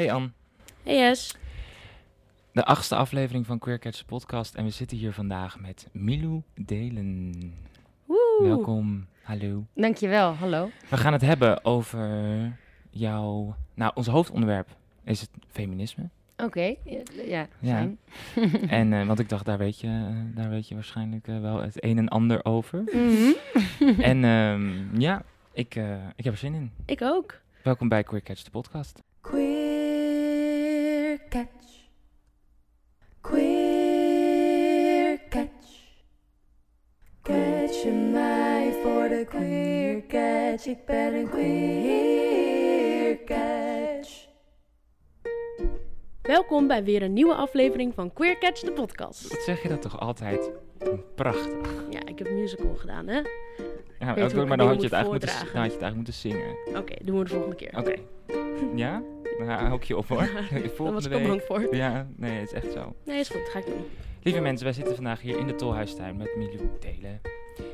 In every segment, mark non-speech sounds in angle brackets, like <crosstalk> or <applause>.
Hey Ann, Hey Yes. de achtste aflevering van Queer Catch podcast en we zitten hier vandaag met Milou Delen. Woe. Welkom, hallo. Dankjewel, hallo. We gaan het hebben over jouw, nou ons hoofdonderwerp is het feminisme. Oké, ja, ja, <laughs> en, eh, want ik dacht, daar weet je, eh, daar weet je waarschijnlijk eh, wel het een en ander over. Mhm. en ehm, ja, ik, ik heb er zin in. Ik ook. Welkom bij Queer Catch, de podcast. Catch. Queer catch. Catch je mij voor de queer catch. Ik ben een queer catch. Welkom bij weer een nieuwe aflevering van Queer Catch, de podcast. Wat zeg je dat toch altijd prachtig? Ja, ik heb musical gedaan, hè? Ja, hoe ik maar dan had je, het moet eigenlijk moeten, dan had je het eigenlijk moeten zingen. Oké, doen we de volgende keer. Oké. Ja? Dan hou ik je op hoor. <laughs> Was Volgende ik al week. voor. Ja, nee, het is echt zo. Nee, is goed. Ga ik doen. Lieve mensen, wij zitten vandaag hier in de Tolhuistuin met Milou Delen.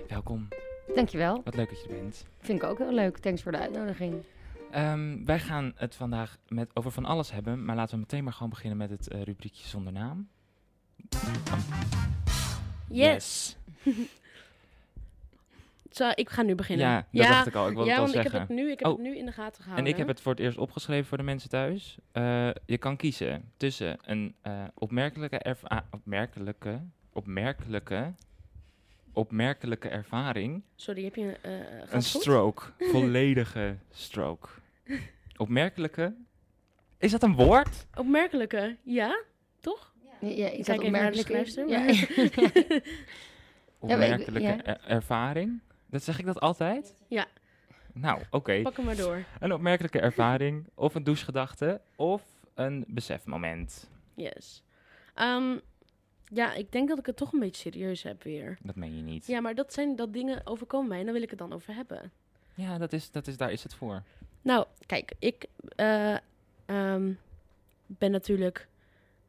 Welkom. Dankjewel. Wat leuk dat je er bent. Vind ik ook heel leuk. Thanks voor de uitnodiging. Ehm, wij gaan het vandaag met, over van alles hebben, maar laten we meteen maar gewoon beginnen met het eh, rubriekje zonder naam. Yes. <laughs> Zo, ik ga nu beginnen. Ja, dat dacht ik al. Ik wilde ja het al want ik zeggen. heb, het nu, ik heb Oh. het nu in de gaten En gehouden. ik heb het voor het eerst opgeschreven voor de mensen thuis. Eh, je kan kiezen tussen een eh, opmerkelijke, erva- opmerkelijke, opmerkelijke, opmerkelijke ervaring. Sorry, heb je... eh gaat Een goed? stroke, <laughs> volledige stroke. Opmerkelijke? Is dat een woord? Opmerkelijke, ja? Toch? Ja, ja, Ik kijk. Ja. <laughs> ik- Opmerkelijke ja. er- ervaring? Dat zeg ik dat altijd? Ja. Nou, oké. Pak hem maar door. Een opmerkelijke ervaring, of een douchegedachte, of een besefmoment. Yes. Ehm, ja, ik denk dat ik het toch een beetje serieus heb weer. Dat meen je niet. Ja, maar dat zijn dat dingen overkomen mij en daar wil ik het dan over hebben. Ja, dat is, dat is, daar is het voor. Nou, kijk, ik eh, ehm, ben natuurlijk...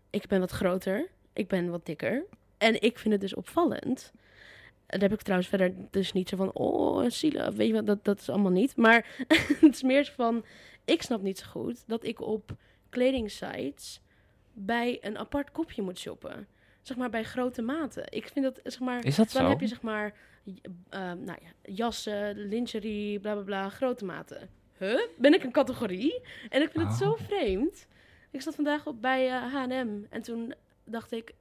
Ik ben wat groter. Ik ben wat dikker. En ik vind het dus opvallend. Daar heb ik trouwens verder dus niet zo van... Oh, zielig, weet je wat, dat, dat is allemaal niet. Maar <laughs> het is meer van... Ik snap niet zo goed dat ik op kledingsites... bij een apart kopje moet shoppen. Zeg maar bij grote maten. Ik vind dat, zeg maar... Is dat Dan zo? heb je zeg maar eh, nou ja, jassen, lingerie, bla bla bla, grote maten. Huh? Ben ik een categorie? En ik vind het zo Oh. vreemd. Ik zat vandaag op bij H&M en toen dacht ik...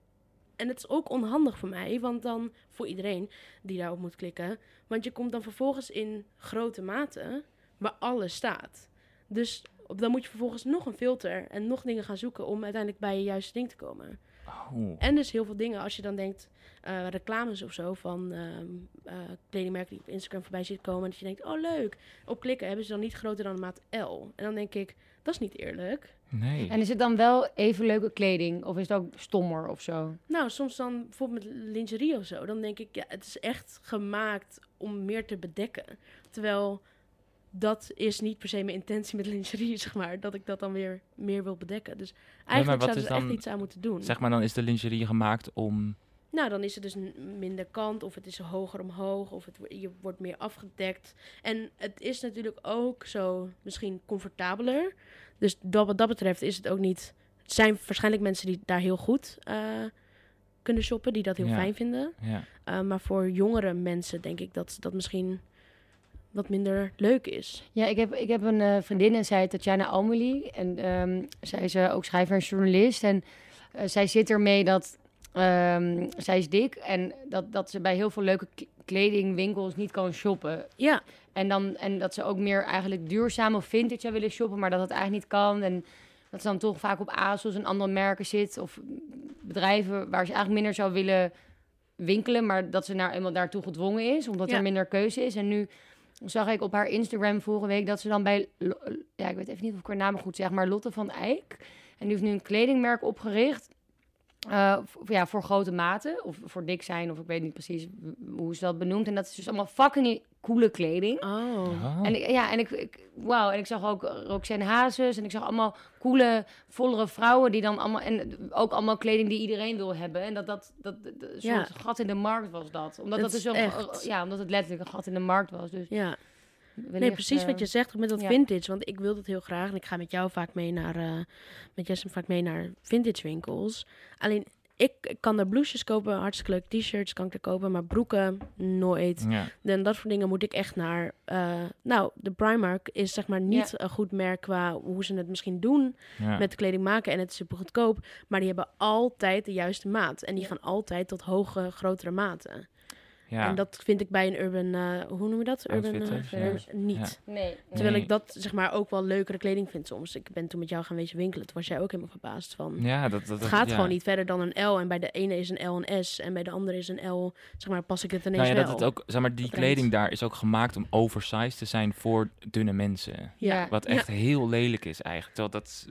En het is ook onhandig voor mij, want dan voor iedereen die daarop moet klikken. Want je komt dan vervolgens in grote maten waar alles staat. Dus dan moet je vervolgens nog een filter en nog dingen gaan zoeken om uiteindelijk bij je juiste ding te komen. Oh. En dus heel veel dingen, als je dan denkt, eh, reclames of zo van ehm, eh, kledingmerken die op Instagram voorbij ziet komen. Dat je denkt, oh leuk. Op klikken hebben ze dan niet groter dan de maat L. En dan denk ik, dat is niet eerlijk. Nee. En is het dan wel even leuke kleding? Of is het ook stommer of zo? Nou, soms dan bijvoorbeeld met lingerie of zo. Dan denk ik, ja, het is echt gemaakt om meer te bedekken. Terwijl dat is niet per se mijn intentie met lingerie, <laughs> zeg maar. Dat ik dat dan weer meer wil bedekken. Dus eigenlijk ze er echt iets aan moeten doen. Zeg maar, dan is de lingerie gemaakt om... Nou, dan is het dus minder kant, of het is hoger omhoog, of het, je wordt meer afgedekt. En het is natuurlijk ook zo misschien comfortabeler. Dus dat, wat dat betreft is het ook niet. Het zijn waarschijnlijk mensen die daar heel goed eh, kunnen shoppen, die dat heel Ja. fijn vinden. Ja. Uh, maar voor jongere mensen denk ik dat dat misschien wat minder leuk is. Ja, ik heb, ik heb een eh, vriendin en zij heet Tatjana Amelie. En ehm, zij is eh, ook schrijver en journalist. En eh, zij zit ermee dat... ehm, zij is dik en dat, dat ze bij heel veel leuke kledingwinkels niet kan shoppen. Ja, En, dan, en dat ze ook meer eigenlijk duurzaam of vintage willen shoppen, maar dat het eigenlijk niet kan. En dat ze dan toch vaak op ASOS en andere merken zit. Of bedrijven waar ze eigenlijk minder zou willen winkelen, maar dat ze nou eenmaal daartoe gedwongen is, omdat Ja. er minder keuze is. En nu zag ik op haar Instagram vorige week dat ze dan bij, ja, ik weet even niet of ik haar naam goed zeg, maar Lotte van Eyck. En die heeft nu een kledingmerk opgericht. Eh, ja, voor grote maten, of voor dik zijn, of ik weet niet precies hoe ze dat benoemt. En dat is dus allemaal fucking coole kleding. oh. En ik, ja, en ik, ik wauw, en ik zag ook Roxanne Hazes en ik zag allemaal coole, vollere vrouwen die dan allemaal en ook allemaal kleding die iedereen wil hebben. En dat dat dat, dat, dat een Ja. soort gat in de markt was dat, omdat Dat dat, is dus ja, omdat het letterlijk een gat in de markt was. Dus Ja. Nee, precies wat je zegt met dat ja. vintage. Want ik wil dat heel graag. En ik ga met jou vaak mee naar, eh, met Jesse vaak mee naar vintage winkels. Alleen, ik kan daar blouses kopen, hartstikke leuk. T-shirts kan ik er kopen, maar broeken nooit. Ja. En dat soort dingen moet ik echt naar. eh, nou, de Primark is zeg maar niet een goed merk qua hoe ze het misschien doen Ja. met kleding maken. En het is super goedkoop. Maar die hebben altijd de juiste maat. En die Ja. gaan altijd tot hoge, grotere maten. Ja. En dat vind ik bij een urban, eh, hoe noem je dat? Urban Outfitters, ja. niet. Ja. Nee. Terwijl Nee. ik dat zeg maar ook wel leukere kleding vind soms. Ik ben toen met jou gaan wezen winkelen. Toen was jij ook helemaal verbaasd van. ja, dat, dat, Het dat- gaat ja. gewoon niet verder dan een L. En bij de ene is een L een S. En bij de andere is een L. Zeg maar, pas ik het ineens Nou ja, wel. dat het ook, zeg maar, die kleding daar is ook gemaakt om oversized te zijn voor dunne mensen. Ja. Wat echt heel lelijk is eigenlijk. Terwijl dat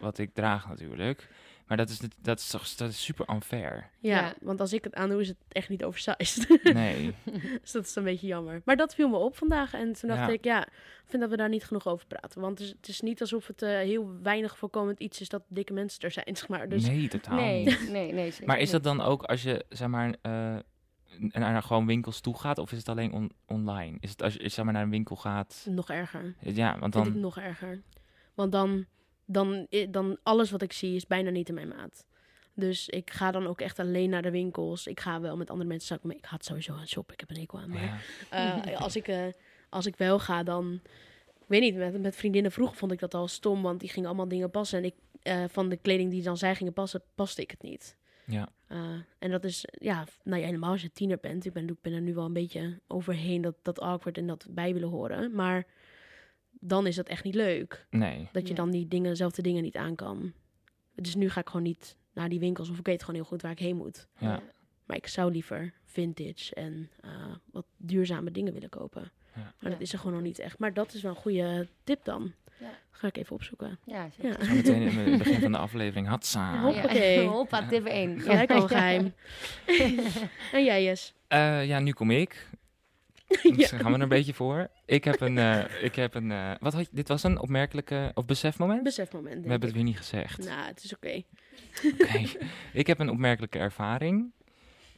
wat ik draag natuurlijk. Maar dat is, niet- dat is, toch, dat is super unfair. Ja, Ja. want als ik het aandoe is het echt niet oversized. <laughs> Nee. dus dat is een beetje jammer. Maar dat viel me op vandaag. En toen dacht Ja. ik, ja, ik vind dat we daar niet genoeg over praten. Want het is, het is niet alsof het eh, heel weinig voorkomend iets is dat dikke mensen er zijn, <laughs> zeg maar. Dus nee, totaal Nee, niet. nee, nee. zeker Maar is dat dan ook als je, zeg maar, eh, naar gewoon winkels toe gaat? Of is het alleen on- online? Is het als je zeg maar, naar een winkel gaat? nog erger. Ja, want Vind ik dan... nog erger. Want dan, dan, dan alles wat ik zie is bijna niet in mijn maat. Dus ik ga dan ook echt alleen naar de winkels. Ik ga wel met andere mensen zakken, maar ik het sowieso aan shoppen. Ik heb een hekel aan. Maar Ja. eh, <laughs> als, ik, eh, als ik wel ga, dan... Ik weet niet, met, met vriendinnen vroeger vond ik dat al stom. Want die gingen allemaal dingen passen. En ik, eh, van de kleding die dan zij gingen passen, paste ik het niet. Ja. En dat is, ja, nou ja, helemaal als je tiener bent. Ik ben, ik ben er nu wel een beetje overheen dat, dat awkward en dat bij willen horen. Maar dan is dat echt niet leuk. Nee. Dat je dan die dingen, dezelfde dingen niet aan kan. Dus nu ga ik gewoon niet naar die winkels. Of ik weet gewoon heel goed waar ik heen moet. Ja. Maar ik zou liever vintage en eh, wat duurzame dingen willen kopen. Ja. Maar Ja. dat is er gewoon nog niet echt. Maar dat is wel een goede tip dan. Ja. Ga ik even opzoeken. Ja, zeker. Ja. Zo meteen in het begin van de aflevering. Hatsa. Hop. Hoppakee. <laughs> Hoppa, tip 1. Gelijk al geheim. <laughs> en jij, Jes? Eh, ja, nu kom ik. <laughs> Ja. Dus gaan we er een beetje voor. Ik heb een... eh, ik heb een eh, wat had je, dit was een opmerkelijke... Of besefmoment? Besefmoment. We hebben het weer niet gezegd. Nou, het is oké. Oké. <laughs> ik heb een opmerkelijke ervaring.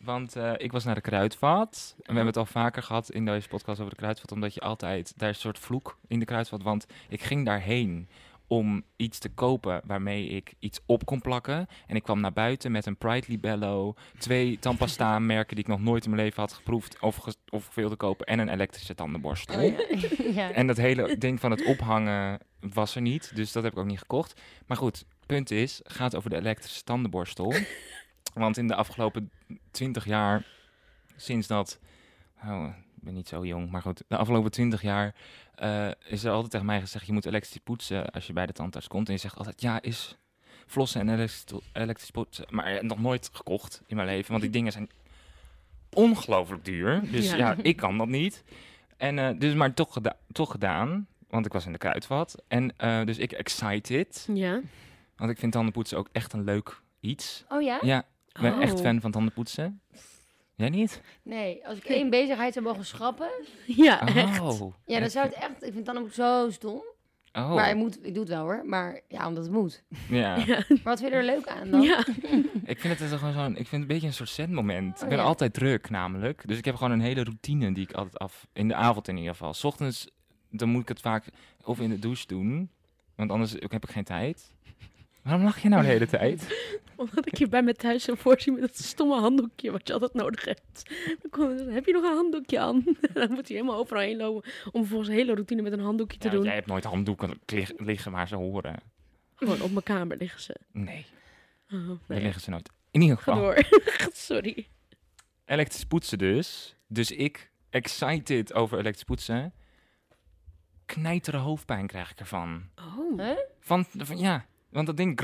Want eh, ik was naar de kruidvat. En we hebben het al vaker gehad in deze podcast over de kruidvat. Omdat je altijd... Daar is een soort vloek in de kruidvat. Want ik ging daarheen om iets te kopen waarmee ik iets op kon plakken. En ik kwam naar buiten met een Pride Libello, twee tandpasta merken die ik nog nooit in mijn leven had geproefd of, ges- of wilde kopen en een elektrische tandenborstel. Oh, ja. <laughs> ja. En dat hele ding van het ophangen was er niet, dus dat heb ik ook niet gekocht. Maar goed, punt is, gaat over de elektrische tandenborstel. <laughs> Want in de afgelopen 20 jaar, sinds dat, oh, ben niet zo jong, maar goed, de afgelopen 20 jaar eh, is er altijd tegen mij gezegd, je moet elektrisch poetsen als je bij de tandarts komt. En je zegt altijd, ja, is flossen en elektrisch, elektrisch poetsen. Maar nog nooit gekocht in mijn leven, want die dingen zijn ongelooflijk duur. Dus Ja. ja, <laughs> ik kan dat niet. En eh, dus maar toch, geda- toch gedaan, want ik was in de kruidvat. En eh, dus ik excited, Ja. want ik vind tandenpoetsen ook echt een leuk iets. Oh ja? Ja, ik ben echt Oh. fan van tandenpoetsen. Jij niet? Nee, als ik één bezigheid zou mogen schrappen, <laughs> Ja, echt. Oh. ja, dan zou het echt... Ik vind dan ook zo stom. Oh. Maar ik, moet, ik doe het wel hoor, maar ja, omdat het moet. Ja. <laughs> Ja. Maar wat vind je er leuk aan dan? Ja. <laughs> Ik vind het dus gewoon zo'n, ik vind het een beetje een soort zetmoment. Oh, ik ben ja. altijd druk namelijk. Dus ik heb gewoon een hele routine die ik altijd af, in de avond in ieder geval. S ochtends, dan moet ik het vaak of in de douche doen, want anders heb ik geen tijd. Waarom lach je nou de hele tijd? <laughs> Omdat ik je bij me thuis zou voorzien met dat stomme handdoekje wat je altijd nodig hebt. Dan kom je, heb je nog een handdoekje aan? <laughs> dan moet hij helemaal overal heen lopen om vervolgens een hele routine met een handdoekje te Ja, doen. jij hebt nooit handdoeken lig- liggen waar ze horen. Gewoon op mijn kamer liggen ze. Nee, Oh, daar nee. liggen ze nooit. In ieder Ga geval, door. <laughs> Sorry. elektrisch poetsen dus. Dus ik, excited over elektrisch poetsen, knijtere hoofdpijn krijg ik ervan. Oh. Huh? Van, van ja, want dat ding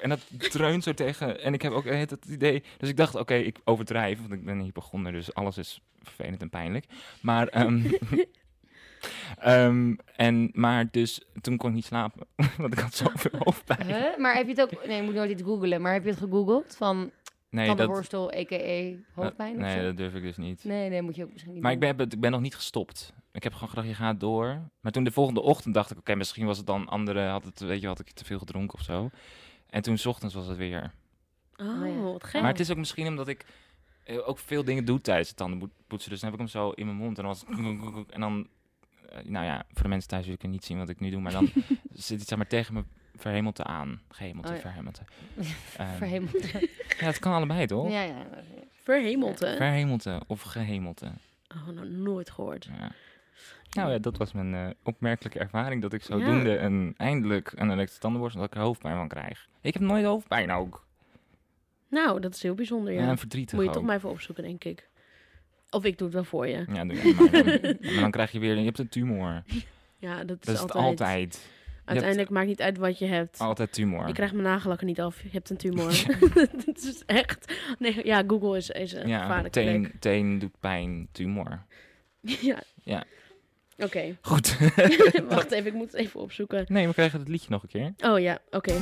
en dat dreunt zo tegen. En ik heb ook het, het idee. Dus ik dacht, oké, ik overdrijf, want ik ben een hypochonder, dus alles is vervelend en pijnlijk. Maar, ehm, <laughs> ehm, en, maar dus toen kon ik niet slapen, <laughs> want ik had zoveel hoofdpijn. Huh? Maar heb je het ook... Nee, je moet nooit iets googlen. Maar heb je het gegoogeld van Nee, dat, tandenborstel, a.k.a. hoofdpijn of nee, dat durf ik dus niet. Nee, nee, moet je ook misschien niet Maar ik ben, ik ben nog niet gestopt. Ik heb gewoon gedacht, je gaat door. Maar toen de volgende ochtend dacht ik, oké, misschien was het dan andere, had het, weet je, had ik te veel gedronken of zo. En toen 's ochtends was het weer. Oh, Oh ja. wat gek. Maar het is ook misschien omdat ik eh, ook veel dingen doe tijdens het tandenpoetsen. Dus dan heb ik hem zo in mijn mond en dan, was het en dan eh, nou ja, voor de mensen thuis zullen ik het niet zien wat ik nu doe, maar dan <laughs> zit het zeg maar tegen me verhemelte aan. Gehemelte, Oh ja. verhemelte. <laughs> Ehm, Verhemeld. ja, het kan allebei, toch? Ja, ja. Verhemelte. Verhemelte of gehemelte. Oh, nou nooit gehoord. Ja. Nou ja, dat was mijn eh, opmerkelijke ervaring. Dat ik Ja. zodoende een, eindelijk een elektrische tandenborstel, dat ik er hoofdpijn van krijg. Ik heb nooit hoofdpijn ook. Nou, dat is heel bijzonder, Ja, ja. en verdrietig Moet je ook. toch maar even opzoeken, denk ik. Of ik doe het wel voor je. Ja, doe jij maar dan. <laughs> maar dan krijg je weer, je hebt een tumor. Ja, dat is, Dat is het altijd. altijd. Uiteindelijk maakt niet uit wat je hebt. Altijd tumor. Je krijgt mijn nagellakken niet af. Je hebt een tumor. <laughs> dat <laughs> is echt... Nee, ja, Google is, is een ja, gevaarlijke plek. teen, teen doet pijn, tumor. <laughs> ja. Ja. Oké. Goed. Wacht even, ik moet het even opzoeken. nee, we krijgen het liedje nog een keer. Oh ja, oké.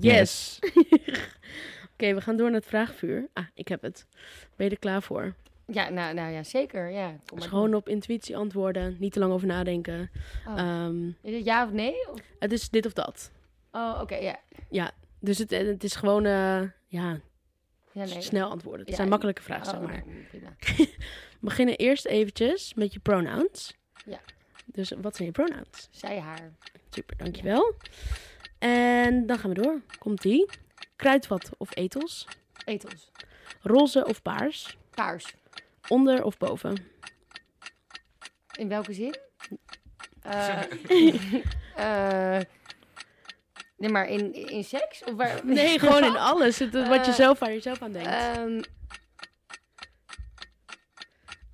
Yes. Oké, we gaan door naar het vraagvuur. Ah, ik heb het. Ben je er klaar voor? Ja, nou, nou ja, zeker. Ja, kom Dus gewoon op intuïtie antwoorden. Niet te lang over nadenken. Oh. Ehm, Is het ja of nee? Of... het is dit of dat. Oh, oké, ja. Dus het, het is gewoon eh, ja, ja nee. snel antwoorden. Het Ja, zijn makkelijke vragen, Oh, zeg maar. <laughs> prima. We beginnen eerst eventjes met je pronouns. Ja. Dus wat zijn je pronouns? Zij, haar. Super, dankjewel. En dan gaan we door. Komt-ie. Kruidvat of etels? Etels. Roze of paars? Paars. Onder of boven? In welke zin? <laughs> Eh eh, nee, maar in, in seks? Of waar? Nee, <laughs> gewoon in alles. Het, wat je Eh, zelf aan jezelf aan denkt. Ehm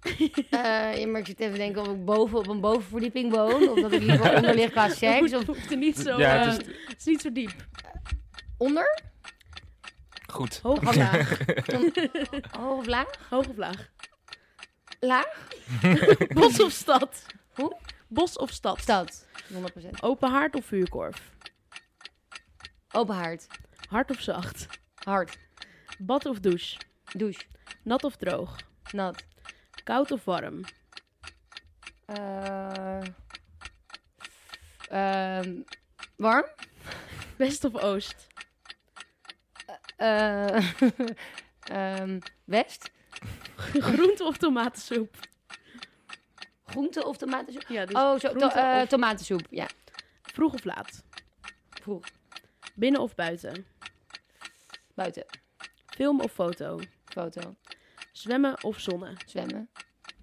<laughs> eh, ja, maar ik zit even te denken of ik boven op een bovenverdieping woon. Of dat ik liever onder lig qua seks. Het Of hoeft er niet zo, Ja, het het, is... niet zo diep. onder? Goed. Hoog of laag? Hoog of laag? Hoog of laag? Laag? <laughs> Bos of stad? Hoe? Bos of stad? Stad. 100%. Open haard of vuurkorf? Open haard. Hard of zacht? Hard. Bad of douche? Douche. Nat of droog? Nat. Koud of warm? Eh ehm, warm? West of oost? Eh <laughs> ehm, west? <laughs> Groente of tomatensoep? Groente of tomatensoep? Ja, dus oh, zo, to- eh, of- tomatensoep. Ja, vroeg of laat? vroeg. Binnen of buiten? Buiten. Film of foto? Foto. Zwemmen of zonnen? Zwemmen.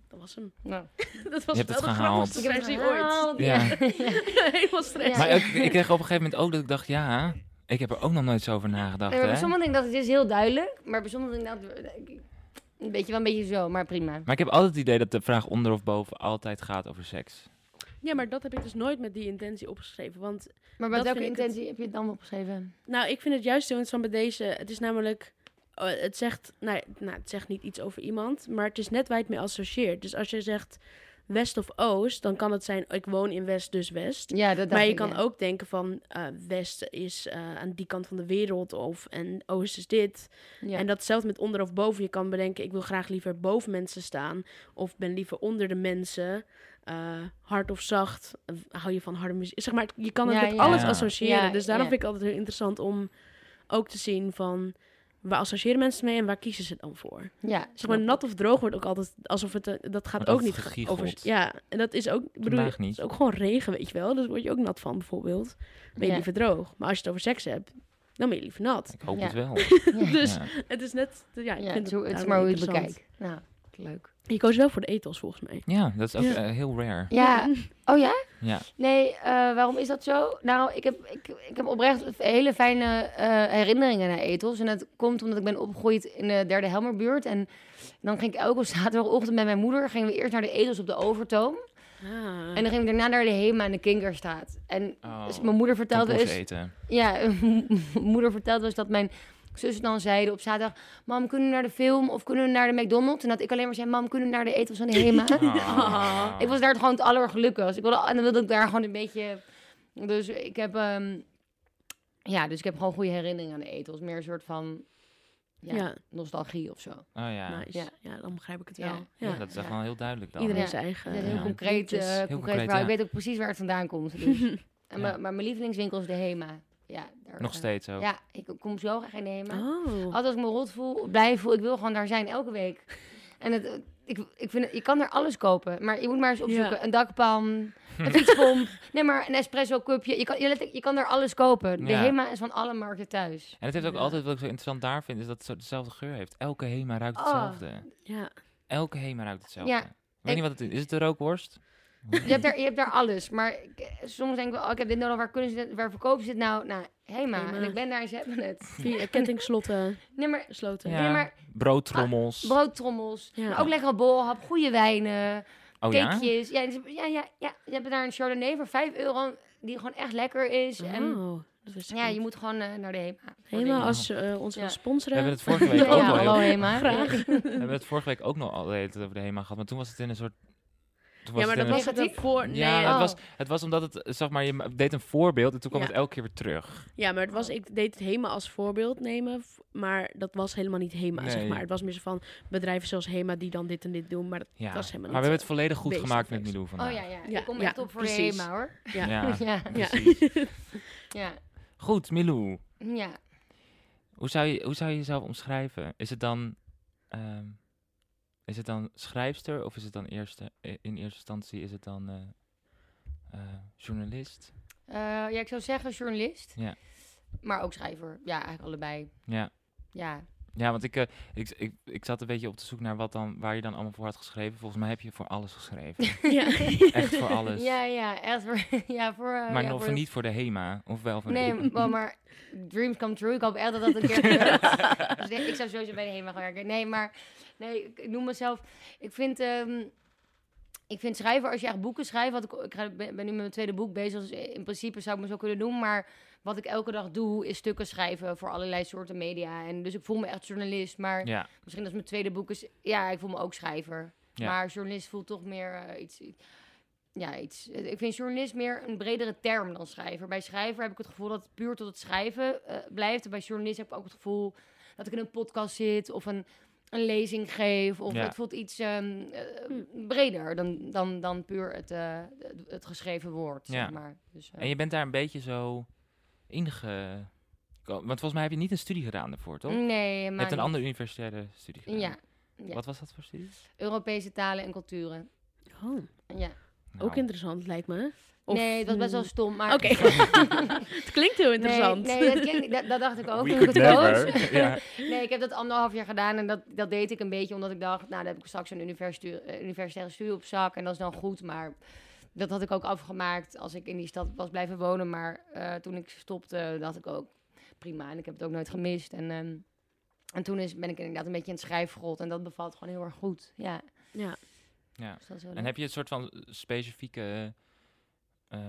Dat was hem. Nou. <laughs> Dat was Je hebt wel het de gehaald. grappigste reactie ooit. gehaald, Ja. <laughs> Helemaal stress. Ja. Maar ik, ik kreeg op een gegeven moment ook dat ik dacht, ja, ik heb er ook nog nooit zo over nagedacht. Nee, maar bij hè? sommige dingen dat het is heel duidelijk, maar bij sommige dingen dat een beetje wel een beetje zo, maar prima. Maar ik heb altijd het idee dat de vraag onder of boven altijd gaat over seks. Ja, maar dat heb ik dus nooit met die intentie opgeschreven. Want, Maar met Dat welke vind ik het- intentie heb je het dan opgeschreven? nou, ik vind het juist zo interessant bij deze. Het is namelijk, oh, het zegt, nou, nou, het zegt niet iets over iemand, maar het is net waar je het mee associeert. Dus als je zegt West of Oost, dan kan het zijn, ik woon in West, dus West. Ja, dat dacht Maar je ik, kan ja. ook denken van eh, West is eh, aan die kant van de wereld of en Oost is dit. Ja. En datzelfde met onder of boven. Je kan bedenken, ik wil graag liever boven mensen staan. Of ben liever onder de mensen. Eh, hard of zacht. Hou je van harde muziek? Zeg maar, je kan het Ja, met ja. alles associëren. Ja, dus daarom ja. vind ik altijd heel interessant om ook te zien van... Waar associëren mensen mee en waar kiezen ze dan voor? ja, Zeg maar, nat of droog wordt ook altijd alsof het... eh, Dat gaat ook niet gegiegeld. over... Ja, en dat is ook... Bedoel, het is ook gewoon regen, weet je wel. Dus word je ook nat van, bijvoorbeeld. Ben je Ja. liever droog. Maar als je het over seks hebt, dan ben je liever nat. Ik hoop Ja. het wel. <laughs> Dus Ja. het is net... Ja, ik Ja, vind zo, het is maar hoe je het bekijkt. Nou, leuk. Je koos wel voor de ethos, volgens mij. Ja, dat is ook Ja. eh, heel rare. Ja, oh ja? Ja. Nee, eh, waarom is dat zo? Nou, ik heb, ik, ik heb oprecht hele fijne eh, herinneringen naar Ethos. En dat komt omdat ik ben opgegroeid in de derde Helmerbuurt. En dan ging ik elke zaterdagochtend met mijn moeder... gingen we eerst naar de Ethos op de Overtoom. Ah. En dan gingen we daarna naar de Hema en de Kinkerstraat. En Oh, dus mijn moeder vertelde eens... eten. Ja, <laughs> mijn moeder vertelde dus dat mijn zus dan zeiden op zaterdag... Mam, kunnen we naar de film of kunnen we naar de McDonald's? En dat ik alleen maar zei... Mam, kunnen we naar de Ethos van de Hema? Ik was daar gewoon het allergelukkigst. Ik wilde, en dan wilde ik daar gewoon een beetje... Dus ik heb... ehm, ja, dus ik heb gewoon goede herinneringen aan de ethos. Meer een soort van... Ja, ja, nostalgie of zo. Oh ja. nice. Ja. Ja. dan begrijp ik het Ja. wel. Ja. Ja, dat is echt wel heel duidelijk dan. Iedereen Ja. zijn eigen... Heel concreet, eh, concreet, concreet. Ik weet ook precies waar het vandaan komt. Dus. <laughs> en maar mijn lievelingswinkel is de Hema. Ja, daar, Nog steeds ook. Ja, ik kom zo graag in Hema. Oh. Altijd als ik me rot voel, blij voel, ik wil gewoon daar zijn elke week. En het, ik, ik vind het, je kan er alles kopen, maar je moet maar eens opzoeken. Ja. Een dakpan, <laughs> een fietspomp, nee maar een espresso cupje. Je kan, je, let- je kan er alles kopen. De Ja. Hema is van alle markten thuis. En het heeft ook Ja. altijd, wat ik zo interessant daar vind, is dat het zo dezelfde geur heeft. Elke Hema ruikt Oh. hetzelfde. Ja. Elke Hema ruikt hetzelfde. Ja, ik weet niet wat het is. Is het de rookworst? Je hebt daar, je hebt daar alles, maar ik- soms denk ik wel, oh, ik heb dit nodig, waar, kunnen ze dit, waar verkopen ze dit nou? Nou, Hema. Hema. En ik ben daar en ze hebben het. Via kettingslotten, Nee, maar sloten. Ja. Nee, maar- Broodtrommels. broodtrommels, Ja. maar ook lekkere bolhap, goede wijnen, oh ja? cakejes. Ja, ja, ja, ja, ja. Je hebt daar een Chardonnay voor 5 euro, die gewoon echt lekker is. En Oh, ja, je moet gewoon eh, naar de Hema. Helemaal als eh ons Ja. wil We hebben het vorige <laughs> week Ja, ook al hallo Hema. Graag. <laughs> we hebben het vorige week ook nog al over de Hema gehad, maar toen was het in een soort... Ja, maar dat was het een voor... Nee, Ja, het, Oh. was, het was omdat het, eh, zeg maar, je deed een voorbeeld en toen kwam Ja. het elke keer weer terug. ja, maar het was, ik deed het Hema als voorbeeld nemen, maar dat was helemaal niet Hema, zeg maar. Het was meer zo van bedrijven zoals Hema die dan dit en dit doen, maar dat Ja. was helemaal maar we hebben het volledig goed gemaakt met. Milou vandaag. Oh ja, ja. Ja, ik kom ja, echt op voor precies. Hema hoor. Ja. Ja, <laughs> precies. <laughs> Ja. Goed, Milou. ja. Hoe zou, je, hoe zou je jezelf omschrijven? Is het dan, ehm, is het dan schrijfster of is het dan eerste, in eerste instantie is het dan eh, eh, journalist? Eh, ja, ik zou zeggen journalist. Ja. Maar ook schrijver. Ja, eigenlijk allebei. Ja, Ja. Ja want ik, eh, ik, ik, ik zat een beetje op te zoek naar wat dan, waar je dan allemaal voor had geschreven. Volgens mij heb je voor alles geschreven. <laughs> Ja. Echt voor alles. Ja, ja, echt voor... <laughs> Ja, voor eh, maar ja, nog voor niet voor de HEMA, of wel voor de Nee, HEMA? wel, maar dreams come true. Ik hoop echt dat dat een keer <laughs> dus nee, ik zou sowieso bij de HEMA gaan werken. Nee, maar nee, ik, noem mezelf... Ik vind, ehm, ik vind schrijven, als je echt boeken schrijft... Want ik, ik ben nu met mijn tweede boek bezig. Dus in principe zou ik me zo kunnen doen. Maar wat ik elke dag doe, is stukken schrijven voor allerlei soorten media. En dus ik voel me echt journalist. Maar Ja, misschien als mijn tweede boek is... Ja, ik voel me ook schrijver. Ja. Maar journalist voelt toch meer eh, iets... Ja, iets. Ik vind journalist meer een bredere term dan schrijver. Bij schrijver heb ik het gevoel dat het puur tot het schrijven eh, blijft. En bij journalist heb ik ook het gevoel dat ik in een podcast zit of een, een lezing geef. Of Ja. het voelt iets ehm, eh, breder dan, dan, dan puur het, eh, het, het geschreven woord. Ja. Zeg maar. dus, eh, en je bent daar een beetje zo inge... Want volgens mij heb je niet een studie gedaan daarvoor, toch? Nee, je maar hebt een andere universitaire studie gedaan. Ja, ja. Wat was dat voor studie? Europese talen en culturen. Oh, Ja. ook Nou, interessant lijkt me. Of- nee, het was best wel stom. Maar Oké. <laughs> <laughs> het klinkt heel interessant. Nee, nee dat, klinkt- dat, dat dacht ik ook. Ik <laughs> ja. Nee, ik heb dat anderhalf jaar gedaan en dat, dat deed ik een beetje omdat ik dacht, nou, dan heb ik straks een eh, universitaire studie op zak en dat is dan goed. Maar dat had ik ook afgemaakt als ik in die stad was blijven wonen. Maar eh, toen ik stopte, dacht ik ook, prima. En ik heb het ook nooit gemist. En, ehm, en toen is, ben ik inderdaad een beetje in het schrijfgrot en dat bevalt gewoon heel erg goed. Ja, Ja. ja. dus En leuk. heb je een soort van specifieke, eh,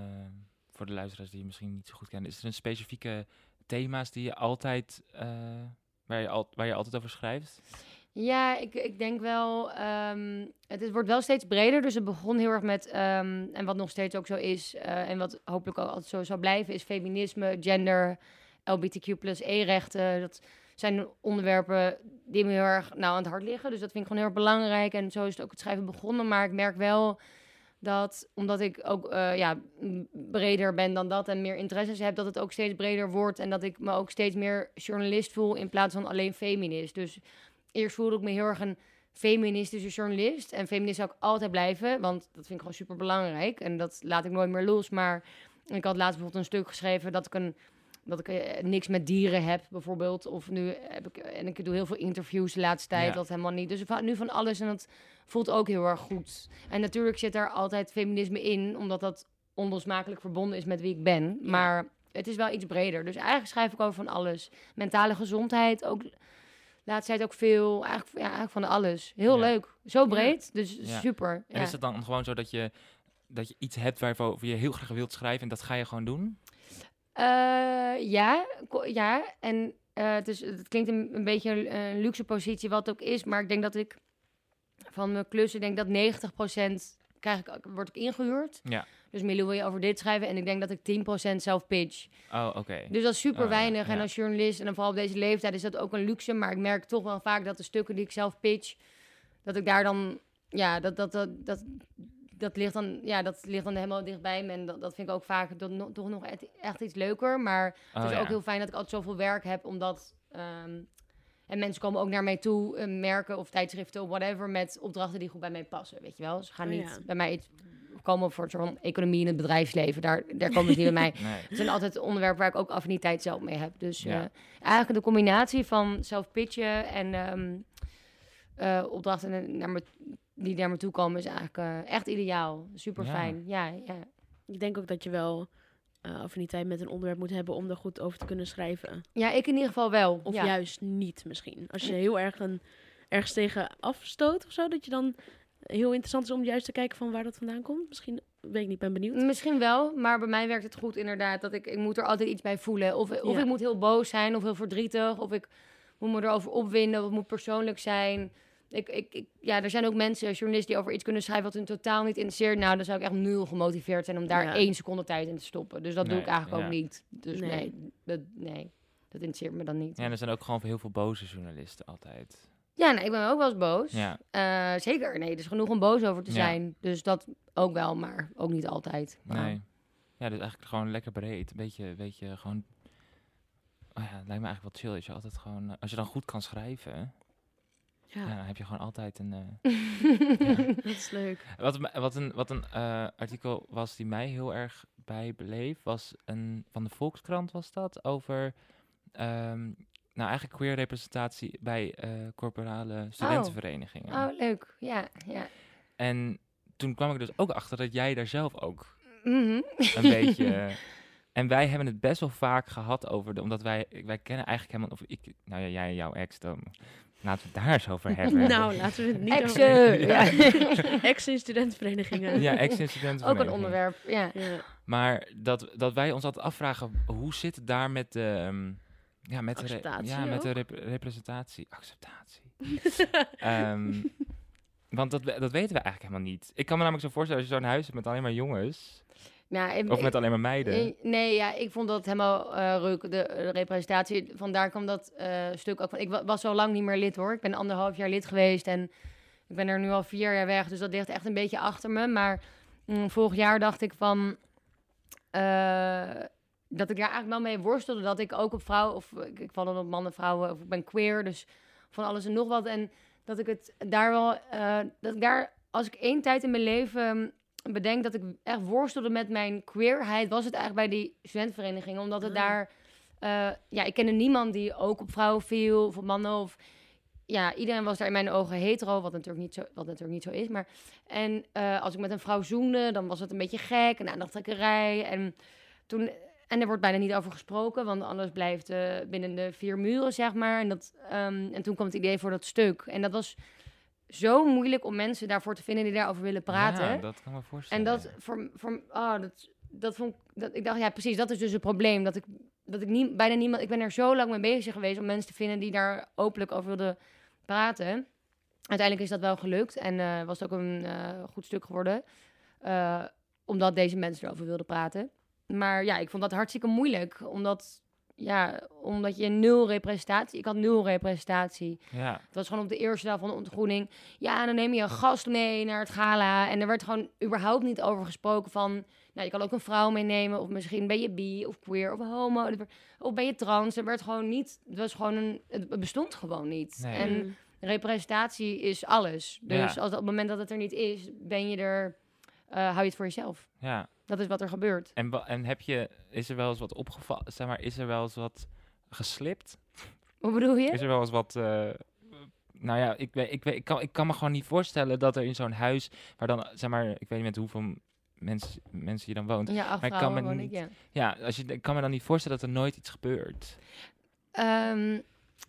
voor de luisteraars die je misschien niet zo goed kennen, is er een specifieke thema's die je altijd, eh, waar, je al, waar je altijd over schrijft? Ja, ik, ik denk wel. ehm, het, wordt wel steeds breder. Dus het begon heel erg met. ehm, en wat nog steeds ook zo is. eh, en wat hopelijk ook altijd zo zal blijven. Is feminisme, gender, LBTQ plus E-rechten. Dat zijn onderwerpen die me heel erg nou, aan het hart liggen. Dus dat vind ik gewoon heel erg belangrijk. En zo is het ook het schrijven begonnen. Maar ik merk wel dat omdat ik ook eh, ja, breder ben dan dat en meer interesses heb, dat het ook steeds breder wordt. En dat ik me ook steeds meer journalist voel in plaats van alleen feminist. Dus eerst voelde ik me heel erg een feministische journalist. En feminist zou ik altijd blijven, want dat vind ik gewoon super belangrijk. En dat laat ik nooit meer los. Maar ik had laatst bijvoorbeeld een stuk geschreven dat ik een dat ik eh, niks met dieren heb, bijvoorbeeld. Of nu heb ik, en ik doe heel veel interviews de laatste tijd, Ja. dat helemaal niet. Dus nu van alles en dat voelt ook heel erg goed. En natuurlijk zit daar altijd feminisme in, omdat dat onlosmakelijk verbonden is met wie ik ben. Maar het is wel iets breder. Dus eigenlijk schrijf ik over van alles. Mentale gezondheid, ook laatste tijd ook veel. Eigenlijk, ja, eigenlijk van alles. Heel Ja. leuk. Zo breed, dus Ja. super. En is het dan gewoon zo dat je, dat je iets hebt waarover je heel graag wilt schrijven en dat ga je gewoon doen? Eh, ja, ja. En eh, het, klinkt een, een beetje een, een luxe positie, wat het ook is. Maar ik denk dat ik van mijn klussen, denk dat 90% krijg ik, word ik ingehuurd. Ja. Dus Milou wil je over dit schrijven. En ik denk dat ik 10% zelf pitch. Oh, oké. Dus dat is super Oh, ja, weinig. En als journalist, en dan vooral op deze leeftijd, is dat ook een luxe. Maar ik merk toch wel vaak dat de stukken die ik zelf pitch, dat ik daar dan, ja, dat, dat, dat, dat, dat ligt dan, ja, dat ligt dan helemaal dichtbij me. En dat, dat vind ik ook vaak dat no- toch nog echt, echt iets leuker. Maar Oh, het is ja. ook heel fijn dat ik altijd zoveel werk heb, omdat, ehm, En mensen komen ook naar mij toe, eh, merken of tijdschriften of whatever, met opdrachten die goed bij mij passen, weet je wel. Ze gaan Oh, niet ja. bij mij iets komen voor het soort van economie in het bedrijfsleven. Daar, daar komen ze niet bij mij. <laughs> Nee. Het zijn altijd onderwerpen waar ik ook affiniteit zelf mee heb. Dus Ja. eh, eigenlijk de combinatie van zelf pitchen en ehm, eh, opdrachten naar me, die naar me toe komen is eigenlijk echt ideaal. Super fijn. Ja. Ja, Ik denk ook dat je wel eh affiniteit met een onderwerp moet hebben om er goed over te kunnen schrijven. ja, ik in ieder geval wel. Of ja. juist niet misschien. Als je heel erg een, ergens tegen afstoot of zo, dat je dan heel interessant is om juist te kijken van waar dat vandaan komt. Misschien, weet ik niet, ben benieuwd. Misschien wel, maar bij mij werkt het goed inderdaad. Dat ik, ik moet er altijd iets bij voelen. Of, of Ja. ik moet heel boos zijn of heel verdrietig. Of ik moet me erover opwinden. Of het moet persoonlijk zijn. Ik, ik, ik- ja, er zijn ook mensen, journalisten, die over iets kunnen schrijven wat hun totaal niet interesseert. Nou, dan zou ik echt nul gemotiveerd zijn om daar Ja. één seconde tijd in te stoppen. Dus dat doe ik eigenlijk ja. ook niet. Dus Nee. nee, dat, nee, dat interesseert me dan niet. Ja, Ja, er zijn ook gewoon heel veel boze journalisten altijd. nee, ik ben ook wel eens boos. Ja, Eh, zeker, nee, er is genoeg om boos over te Ja. zijn. Dus dat ook wel, maar ook niet altijd. Maar- nee. Ja, dus eigenlijk gewoon lekker breed. Een beetje, beetje gewoon... Oh ja, het lijkt me eigenlijk wel chill. Als je altijd gewoon... eh, Als je dan goed kan schrijven, Ja, ja, dan heb je gewoon altijd een... eh, <laughs> dat is leuk. Wat, wat een, wat een eh, artikel was die mij heel erg bijbleef, was een van de Volkskrant was dat, over ehm, nou eigenlijk queer representatie bij eh, corporale studentenverenigingen. Oh, leuk. Ja, ja. En toen kwam ik dus ook achter dat jij daar zelf ook Mhm. een beetje... <laughs> En wij hebben het best wel vaak gehad over, de, omdat wij, wij kennen eigenlijk helemaal, of ik, nou ja, jij en jouw ex, dan laten we het daar eens over hebben. <laughs> Nou, laten we het niet Exen, over... ja. Ja, ex in studentenverenigingen. Ook een onderwerp, ja. Ja. Maar dat, dat wij ons altijd afvragen, hoe zit het daar met de... ehm, ja, met de, ja, met de rep- representatie. Acceptatie. <laughs> Ehm, want dat, dat weten we eigenlijk helemaal niet. Ik kan me namelijk zo voorstellen, als je zo'n huis hebt met alleen maar jongens, Nou, ik- of met alleen maar meiden. eh, Nee, ja, ik vond dat helemaal eh ruk, de, de representatie. Vandaar kwam dat eh, stuk ook van... Ik wa- was zo lang niet meer lid, hoor. Ik ben anderhalf jaar lid geweest en ik ben er nu al vier jaar weg. Dus dat ligt echt een beetje achter me. Maar mm, vorig jaar dacht ik van... eh, dat ik daar eigenlijk wel mee worstelde. Dat ik ook op vrouwen... Of ik, ik val dan op mannen, vrouwen... Of ik ben queer, dus van alles en nog wat. En dat ik het daar wel... eh, dat ik daar... Als ik één tijd in mijn leven bedenk dat ik echt worstelde met mijn queerheid... was het eigenlijk bij die studentenvereniging. Omdat het Ah. daar... eh, ja, ik kende niemand die ook op vrouwen viel of op mannen of ja, iedereen was daar in mijn ogen hetero, wat natuurlijk niet zo, wat natuurlijk niet zo is. Maar, en eh, als ik met een vrouw zoende, dan was het een beetje gek en aandachttrekkerij. En, toen, en er wordt bijna niet over gesproken, want alles blijft eh, binnen de vier muren, zeg maar. En, dat, ehm, en toen kwam het idee voor dat stuk. En dat was zo moeilijk om mensen daarvoor te vinden die daarover willen praten. Ja, dat kan me voorstellen. En dat voor, voor oh, dat, dat vond ik, dat, ik dacht, ja, precies, dat is dus het probleem. Dat ik, dat ik nie, bijna niemand, ik ben er zo lang mee bezig geweest om mensen te vinden die daar openlijk over wilden praten. Uiteindelijk is dat wel gelukt en eh, was het ook een eh, goed stuk geworden, eh, omdat deze mensen erover wilden praten. Maar ja, ik vond dat hartstikke moeilijk, omdat, ja, omdat je nul representatie, ik had nul representatie. Ja, Het was gewoon op de eerste dag van de ontgroening. Ja, dan neem je een gast mee naar het gala. En er werd gewoon überhaupt niet over gesproken van... Nou, je kan ook een vrouw meenemen. Of misschien ben je bi of queer of homo. Of ben je trans. Er werd gewoon niet... Het was gewoon een... Het bestond gewoon niet. Nee. En Mm. representatie is alles. Dus Ja. als, op het moment dat het er niet is, ben je er... eh, hou je het voor jezelf. ja. Dat is wat er gebeurt. En, en heb je, is er wel eens wat opgevallen, zeg maar, is er wel eens wat geslipt? Hoe bedoel je? Is er wel eens wat... eh, nou ja, ik, weet, ik, weet, ik, kan, ik kan me gewoon niet voorstellen dat er in zo'n huis, waar dan, zeg maar, ik weet niet met hoeveel mensen, mensen je dan woont. Ja, Maar ik kan me woon ik, niet- ja. Ja, als je, ik kan me dan niet voorstellen dat er nooit iets gebeurt. Ehm,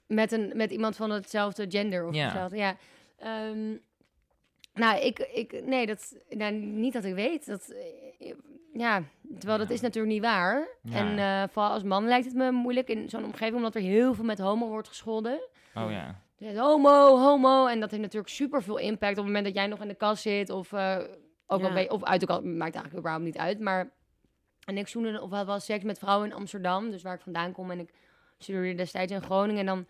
met, een, met iemand van hetzelfde gender of Ja. hetzelfde, ja. Ehm, nou, ik, ik, nee, dat, nou, niet dat ik weet. Dat, ja, terwijl dat is natuurlijk niet waar. Ja. En eh, vooral als man lijkt het me moeilijk in zo'n omgeving, omdat er heel veel met homo wordt gescholden. Oh ja. Dus homo, homo. En dat heeft natuurlijk super veel impact op het moment dat jij nog in de kast zit. Of, eh ook Ja. al ben je- of uit de kast, maakt eigenlijk überhaupt niet uit. Maar, en ik zoende of had wel seks met vrouwen in Amsterdam, dus waar ik vandaan kom. En ik studeerde destijds in Groningen. En dan,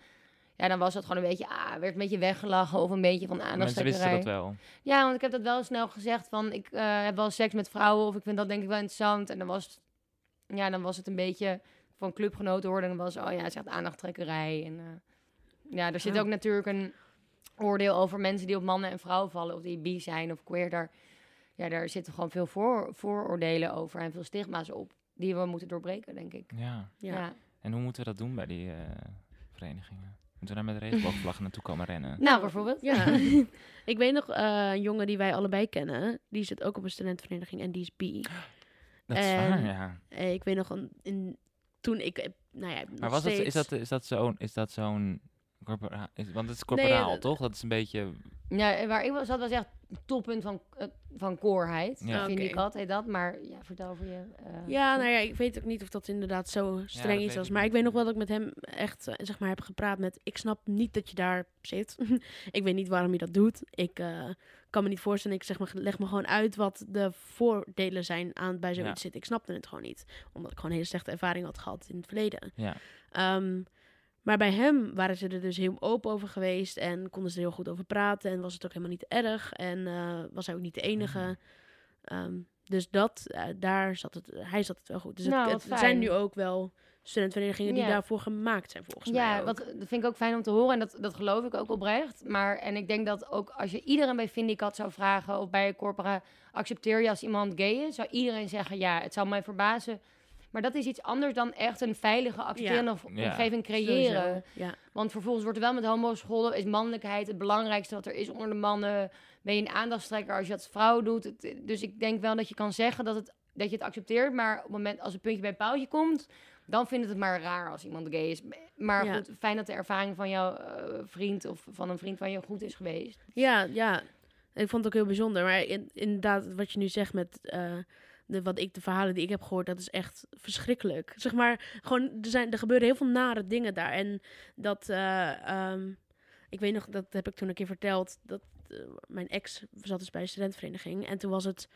ja, dan was dat gewoon een beetje, ah, werd een beetje weggelachen of een beetje van Mensen aandachtstrekkerij. wisten dat wel. Ja, want ik heb dat wel snel gezegd van, ik eh, heb wel seks met vrouwen of ik vind dat denk ik wel interessant. En dan was het, ja, dan was het een beetje van clubgenoten hoorde. En dan was, oh ja, het is echt aandachttrekkerij. En, eh, Ja, er zit Ja. ook natuurlijk een oordeel over mensen die op mannen en vrouwen vallen, of die bi zijn of queer. Daar, ja, daar zitten gewoon veel voor, vooroordelen over en veel stigma's op, die we moeten doorbreken, denk ik. Ja. Ja. En hoe moeten we dat doen bij die eh, verenigingen? Moeten we daar met regenboogvlaggen naartoe komen rennen? Nou, bijvoorbeeld. Ja. <laughs> <laughs> ik weet nog eh, een jongen die wij allebei kennen. Die zit ook op een studentenvereniging en die is bi. Dat is En- waar, ja. Eh, ik weet nog, een, in, toen ik... eh, Nou ja, Maar was het, is steeds- dat, is dat zo'n... Is dat zo'n corpora- is, want het is corporaal, dat- toch? Dat is een beetje... Ja, waar ik was, zat was echt het toppunt van, van koorheid. Ja. Vind ik had, heet dat. Maar ja, vertel over je... eh, Ja, nou ja, ik weet ook niet of dat inderdaad zo streng is. Als, maar ik weet nog wel dat ik met hem echt eh, zeg maar, heb gepraat met... Ik snap niet dat je daar zit. <laughs> ik weet niet waarom je dat doet. Ik eh, kan me niet voorstellen. Ik zeg maar, leg me gewoon uit wat de voordelen zijn aan bij zoiets Ja. zitten. Ik snapte het gewoon niet. Omdat ik gewoon een hele slechte ervaring had gehad in het verleden. Ja. Ehm, maar bij hem waren ze er dus heel open over geweest en konden ze er heel goed over praten en was het ook helemaal niet erg en eh, was hij ook niet de enige. Ah. Ehm, dus dat, eh, daar zat het, hij zat het wel goed. Dus het- Nou, het, fijn. zijn nu ook wel studentenverenigingen die Ja. daarvoor gemaakt zijn volgens mij. Ja, wat, dat vind ik ook fijn om te horen en dat, dat geloof ik ook oprecht. Maar, en ik denk dat ook als je iedereen bij Vindicat zou vragen of bij Corpora, accepteer je als iemand gay is, zou iedereen zeggen ja, het zou mij verbazen. Maar dat is iets anders dan echt een veilige, accepterende Ja. omgeving creëren. Ja. Want vervolgens wordt er wel met homo's geholpen. Is mannelijkheid het belangrijkste wat er is onder de mannen? Ben je een aandachtstrekker als je dat als vrouw doet? Het- dus ik denk wel dat je kan zeggen dat, het, dat je het accepteert. Maar op het moment als het puntje bij het paaltje komt... dan vindt het maar raar als iemand gay is. Maar Ja. goed, fijn dat de ervaring van jouw eh, vriend... of van een vriend van je goed is geweest. Ja, ja. Ik vond het ook heel bijzonder. Maar in- inderdaad, wat je nu zegt met eh, de, wat ik, de verhalen die ik heb gehoord, dat is echt verschrikkelijk. Zeg maar, gewoon, er, zijn, er gebeuren heel veel nare dingen daar. En dat, eh, ehm, ik weet nog, dat heb ik toen een keer verteld, dat eh, mijn ex zat dus bij een studentenvereniging. En toen was het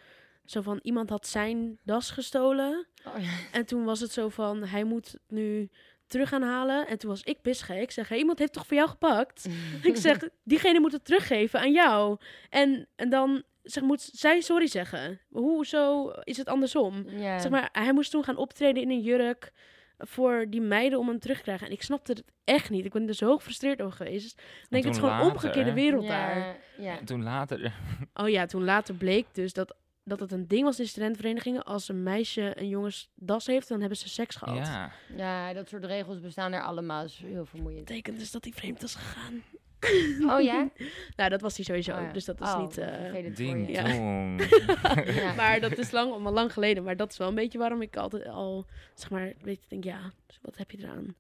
zo van, iemand had zijn das gestolen. Oh, ja. En toen was het zo van, hij moet nu terug gaan halen. En toen was ik pissig. Ik zeg, hey, iemand heeft toch voor jou gepakt? <laughs> ik zeg, diegene moet het teruggeven aan jou. En, en dan zeg, moet zij sorry zeggen. Hoezo is het andersom? Zeg maar, hij moest toen gaan optreden in een jurk voor die meiden om hem terug te krijgen. En ik snapte het echt niet. Ik ben er zo gefrustreerd over geweest. Dan denk ik, het is gewoon later, omgekeerde wereld daar. En toen later... <laughs> Oh ja, toen later bleek dus dat, dat het een ding was in studentenverenigingen. Als een meisje een jongens das heeft, dan hebben ze seks gehad. Ja. ja, dat soort regels bestaan er allemaal. Dat is heel vermoeiend. betekent dus dat hij vreemd was gegaan. <laughs> Oh ja? Nou, dat was hij sowieso. Oh, ja. Dus dat is Oh, niet... eh, Ding je. Ja. dong. <laughs> Ja. Maar dat is lang, allemaal lang geleden. Maar dat is wel een beetje waarom ik altijd al, zeg maar, weet je, denk, ja, dus wat heb je eraan?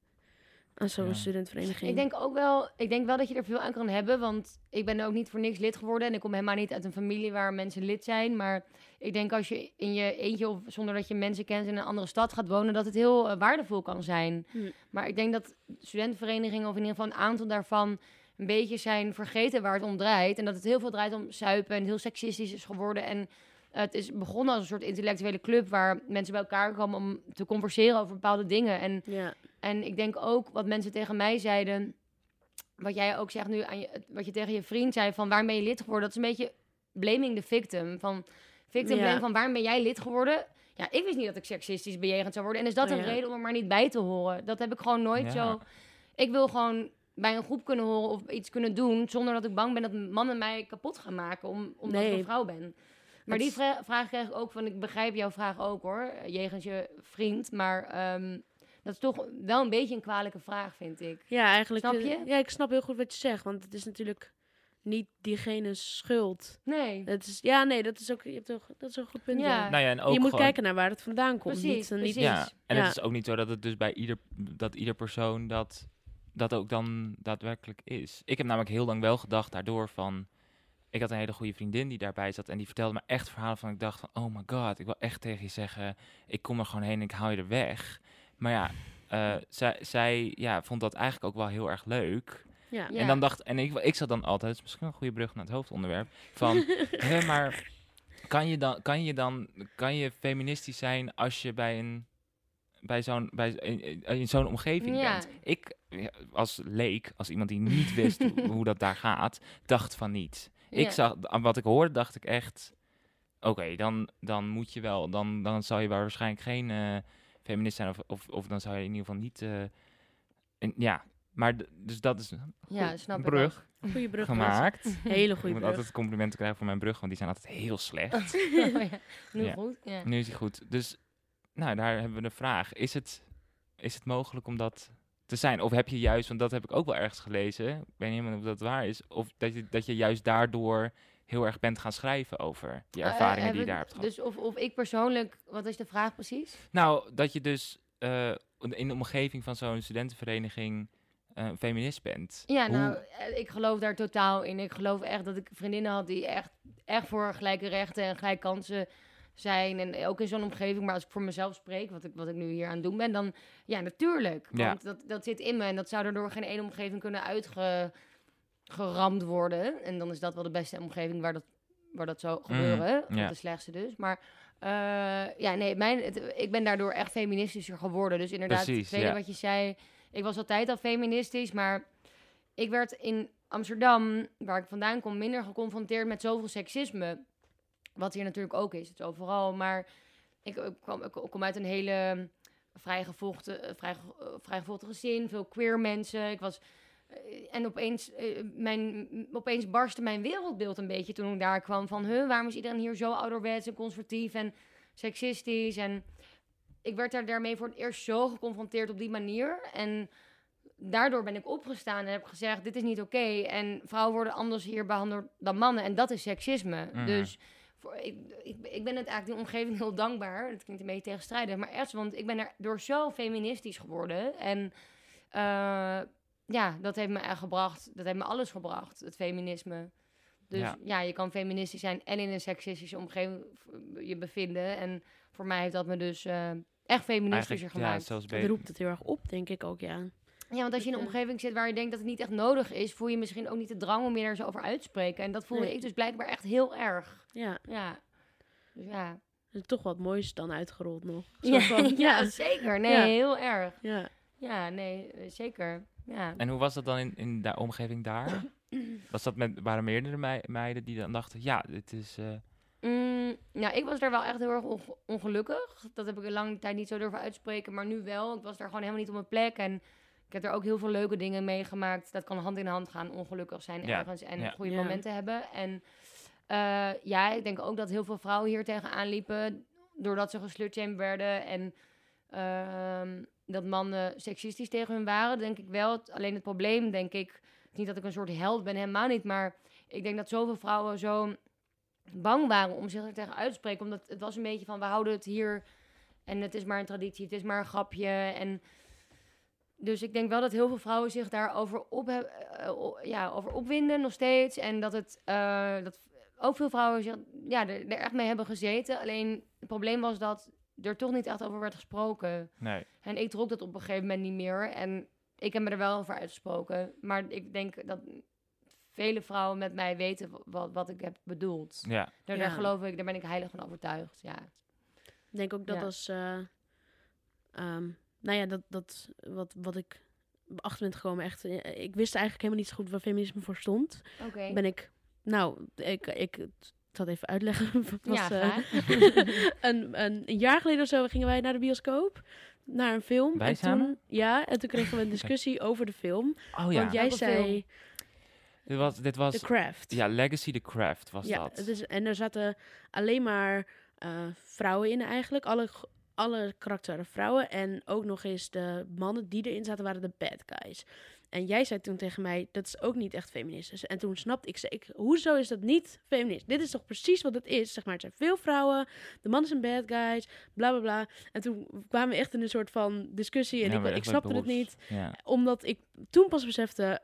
Aan zo'n Ja. studentenvereniging. Ik denk ook wel, ik denk wel dat je er veel aan kan hebben. Want ik ben ook niet voor niks lid geworden. En ik kom helemaal niet uit een familie waar mensen lid zijn. Maar ik denk als je in je eentje of zonder dat je mensen kent in een andere stad gaat wonen, dat het heel eh, waardevol kan zijn. Hm. Maar ik denk dat studentenverenigingen, of in ieder geval een aantal daarvan, een beetje zijn vergeten waar het om draait. En dat het heel veel draait om zuipen en heel seksistisch is geworden. En het is begonnen als een soort intellectuele club waar mensen bij elkaar komen om te converseren over bepaalde dingen. En Ja, en ik denk ook wat mensen tegen mij zeiden, wat jij ook zegt nu, aan je, wat je tegen je vriend zei, van waarom ben je lid geworden? Dat is een beetje blaming the victim. Van victim Ja. blame, van waarom ben jij lid geworden? Ja, ik wist niet dat ik seksistisch bejegend zou worden. En is dat Oh, een ja. reden om er maar niet bij te horen? Dat heb ik gewoon nooit Ja. zo... Ik wil gewoon bij een groep kunnen horen of iets kunnen doen... zonder dat ik bang ben dat mannen mij kapot gaan maken... Om, omdat ik een vrouw ben. Maar Het die vra- vraag krijg ik ook van... Ik begrijp jouw vraag ook hoor, jegens je vriend. Maar ehm, dat is toch wel een beetje een kwalijke vraag, vind ik. ja eigenlijk. Snap eh, je? Ja, ik snap heel goed wat je zegt. Want het is natuurlijk niet diegene's schuld. Nee. Het is, ja, nee, dat is ook, je hebt ook, dat is ook een goed punt. Ja. Ja. Nou ja, en ook je moet gewoon- kijken naar waar het vandaan komt. Precies, niet, niet. Ja, en Ja. het is ook niet zo dat het dus bij ieder, dat ieder persoon dat, dat ook dan daadwerkelijk is. Ik heb namelijk heel lang wel gedacht daardoor van... Ik had een hele goede vriendin die daarbij zat en die vertelde me echt verhalen van... Ik dacht van, oh my god, ik wil echt tegen je zeggen... Ik kom er gewoon heen en ik haal je er weg. Maar ja, eh, zij, zij ja, vond dat eigenlijk ook wel heel erg leuk. Ja. Ja. En dan dacht, en ik, ik zat dan altijd, het is misschien een goede brug naar het hoofdonderwerp, van, <laughs> hè, maar kan je dan, kan je dan, kan je feministisch zijn als je bij een, bij zo'n, bij in, zo'n omgeving Ja. bent? Ik, ja, als leek, als iemand die niet wist hoe, dat daar gaat, dacht van niet. Ik Ja. zag, aan wat ik hoorde, dacht ik echt, oké, dan, dan moet je wel, dan, dan zal je waarschijnlijk geen eh, feminist zijn, of, of, of dan zou je in ieder geval niet, eh, ja, Maar d- dus dat is Ja, goed, snap een ik brug Goeie brug. gemaakt. <laughs> Hele Ik goede moet brug. altijd complimenten krijgen voor mijn brug, want die zijn altijd heel slecht. <laughs> Oh <laughs> ja, nu Ja. goed. Ja. Nu is hij goed. Dus nou, daar hebben we de vraag. Is het, is het mogelijk om dat te zijn? Of heb je juist, want dat heb ik ook wel ergens gelezen, ik weet niet helemaal of dat waar is, of dat je, dat je juist daardoor heel erg bent gaan schrijven over die Eh, ervaringen die je daar hebt gehad. Dus of, of ik persoonlijk, wat is de vraag precies? Nou, dat je dus eh, in de omgeving van zo'n studentenvereniging eh, feminist bent. Ja, Hoe- nou, ik geloof daar totaal in. Ik geloof echt dat ik vriendinnen had die echt, echt voor gelijke rechten en gelijke kansen zijn. En ook in zo'n omgeving. Maar als ik voor mezelf spreek, wat ik, wat ik nu hier aan het doen ben, dan ja, natuurlijk. Ja. Want dat, dat zit in me en dat zou er door geen ene omgeving kunnen uitgeramd worden. En dan is dat wel de beste omgeving waar dat, waar dat zou gebeuren. Of Mm, ja. de slechtste dus. Maar eh, ja, nee, mijn, het- ik ben daardoor echt feministischer geworden. Dus inderdaad, Precies, het tweede ja. wat je zei, ik was altijd al feministisch, maar ik werd in Amsterdam, waar ik vandaan kom, minder geconfronteerd met zoveel seksisme. Wat hier natuurlijk ook is, het is overal. Maar ik, ik, kwam, ik kom uit een hele vrijgevochten, eh, vrij, eh, vrijgevochten gezin, veel queer mensen. Ik was, eh, en opeens, mijn, opeens barstte mijn wereldbeeld een beetje toen ik daar kwam. Van, huh, waarom is iedereen hier zo ouderwets en conservatief en seksistisch? En ik werd daar daarmee voor het eerst zo geconfronteerd op die manier. En daardoor ben ik opgestaan en heb gezegd: dit is niet oké. En vrouwen worden anders hier behandeld dan mannen. En dat is seksisme. Mhm. Dus ik, ik, ik ben het eigenlijk die omgeving heel dankbaar. Dat klinkt een beetje tegenstrijdig, maar echt, want ik ben er door zo feministisch geworden. En eh, ja, dat heeft me echt gebracht. Dat heeft me alles gebracht, het feminisme. Dus Ja. ja. je kan feministisch zijn en in een seksistische omgeving je bevinden. En voor mij heeft dat me dus eh, echt feministischer Eigenlijk, ja, gemaakt. zelfs Dat roept het heel erg op, denk ik ook, ja. Ja, want als je in een Ja. omgeving zit waar je denkt dat het niet echt nodig is, voel je misschien ook niet de drang om je er zo over uit te spreken. En dat voelde Nee. ik dus blijkbaar echt heel erg. Ja, Ja. Dus ja. er is toch wat moois dan uitgerold nog. <laughs> Zo Ja, van, ja, ja, zeker. Nee, Ja. heel erg. ja. Ja, nee, zeker. Ja. En hoe was dat dan in, in de omgeving daar? <coughs> Was dat met, waren meerdere mei- meiden die dan dachten, ja, dit is... eh, Mm, nou, ik was daar wel echt heel erg onge- ongelukkig. Dat heb ik een lange tijd niet zo durven uitspreken, maar nu wel. Ik was daar gewoon helemaal niet op mijn plek en ik heb er ook heel veel leuke dingen meegemaakt. Dat kan hand in hand gaan, ongelukkig zijn Ja, ergens en ja. goede Ja. momenten hebben. En eh, ja, ik denk ook dat heel veel vrouwen hier tegenaan liepen doordat ze geslutshamed werden en ehm, dat mannen seksistisch tegen hun waren, denk ik wel. Alleen het probleem, denk ik, niet dat ik een soort held ben, helemaal niet, maar ik denk dat zoveel vrouwen zo bang waren om zich er tegen uit te spreken. Omdat het was een beetje van, we houden het hier en het is maar een traditie, het is maar een grapje. En dus ik denk wel dat heel veel vrouwen zich daarover op, eh, ja, over opwinden nog steeds. En dat, het, eh, dat ook veel vrouwen zich, ja, er, er echt mee hebben gezeten. Alleen het probleem was dat er toch niet echt over werd gesproken. nee. En ik trok dat op een gegeven moment niet meer. En ik heb me er wel over uitgesproken. Maar ik denk dat vele vrouwen met mij weten wat, wat ik heb bedoeld. Ja, Daar, Ja. geloof ik, daar ben ik heilig van overtuigd. Ja. Ik denk ook dat Ja. als... eh, ehm, nou ja, dat, dat wat, wat ik achter ben gekomen, echt... eh, ik wist eigenlijk helemaal niet zo goed waar feminisme voor stond. Oké. Ben ik... Nou, ik, ik zal het even uitleggen. <laughs> Het was, Ja, eh, <laughs> een, een, een jaar geleden of zo gingen wij naar de bioscoop. Naar een film. Wij en toen? Ja, en toen kregen we een <laughs> discussie over de film. oh ja. Want jij Welke zei film? Dit was, dit was The Craft. ja, Legacy the Craft was ja, dat. het is, en er zaten alleen maar eh, vrouwen in eigenlijk. Alle, alle karakters waren vrouwen. En ook nog eens de mannen die erin zaten waren de bad guys. En jij zei toen tegen mij, dat is ook niet echt feministisch. En toen snapte ik, zei ik, hoezo is dat niet feminist? Dit is toch precies wat het is? Zeg maar, het zijn veel vrouwen, de mannen zijn bad guys, bla bla bla. En toen kwamen we echt in een soort van discussie en Ja, ik, ik snapte het niet Ja. omdat ik toen pas besefte,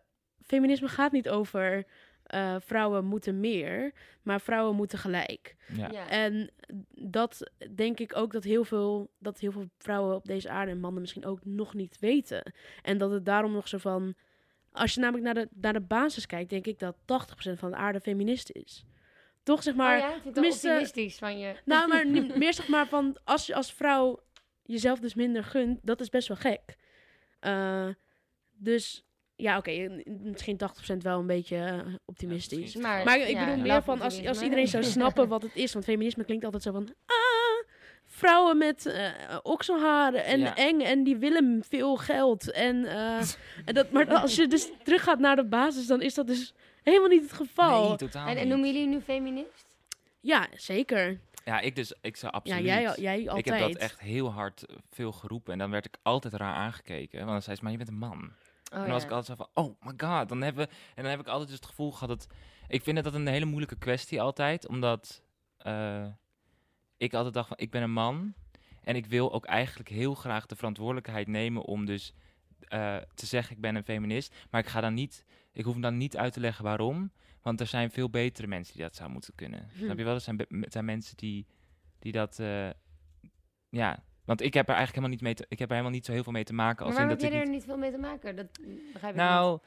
feminisme gaat niet over eh, vrouwen moeten meer, maar vrouwen moeten gelijk. Ja. Ja. En dat denk ik ook dat heel veel, dat heel veel vrouwen op deze aarde en mannen misschien ook nog niet weten. En dat het daarom nog zo van, als je namelijk naar de, naar de basis kijkt, denk ik dat 80% van de aarde feminist is. Toch zeg maar, oh ja, tenminste- optimistisch van je. nou, maar <laughs> meer zeg maar van als je als vrouw jezelf dus minder gunt, dat is best wel gek. Eh, dus ja, oké, misschien 80% wel een beetje eh, optimistisch. Maar, Maar ik ja, bedoel meer van als, als iedereen zou snappen wat het is, want feminisme klinkt altijd zo van ah, vrouwen met eh okselharen en Ja. eng en die willen veel geld. En, eh, en dat, maar als je dus teruggaat naar de basis, dan is dat dus helemaal niet het geval. Nee, totaal En, en noemen jullie nu feminist? Ja, zeker. Ja, ik dus, ik zou absoluut. Ja, jij, jij altijd. Ik heb dat echt heel hard eh, veel geroepen. En dan werd ik altijd raar aangekeken. Want dan zei ze, maar je bent een man. Oh, en dan was ik altijd zo van, oh my god. Dan hebben, en dan heb ik altijd dus het gevoel gehad dat... Ik vind dat een hele moeilijke kwestie altijd. Omdat eh, ik altijd dacht van, ik ben een man. En ik wil ook eigenlijk heel graag de verantwoordelijkheid nemen om dus eh, te zeggen, ik ben een feminist. Maar ik ga dan niet, ik hoef dan niet uit te leggen waarom. Want er zijn veel betere mensen die dat zouden moeten kunnen. Hm. Snap je wel? Er zijn, er zijn mensen die, die dat... eh, ja, want ik heb er eigenlijk helemaal niet mee te, ik heb er helemaal niet zo heel veel mee te maken. Maar Als waarom in heb dat ik er niet, niet veel mee te maken? Dat begrijp ik nou,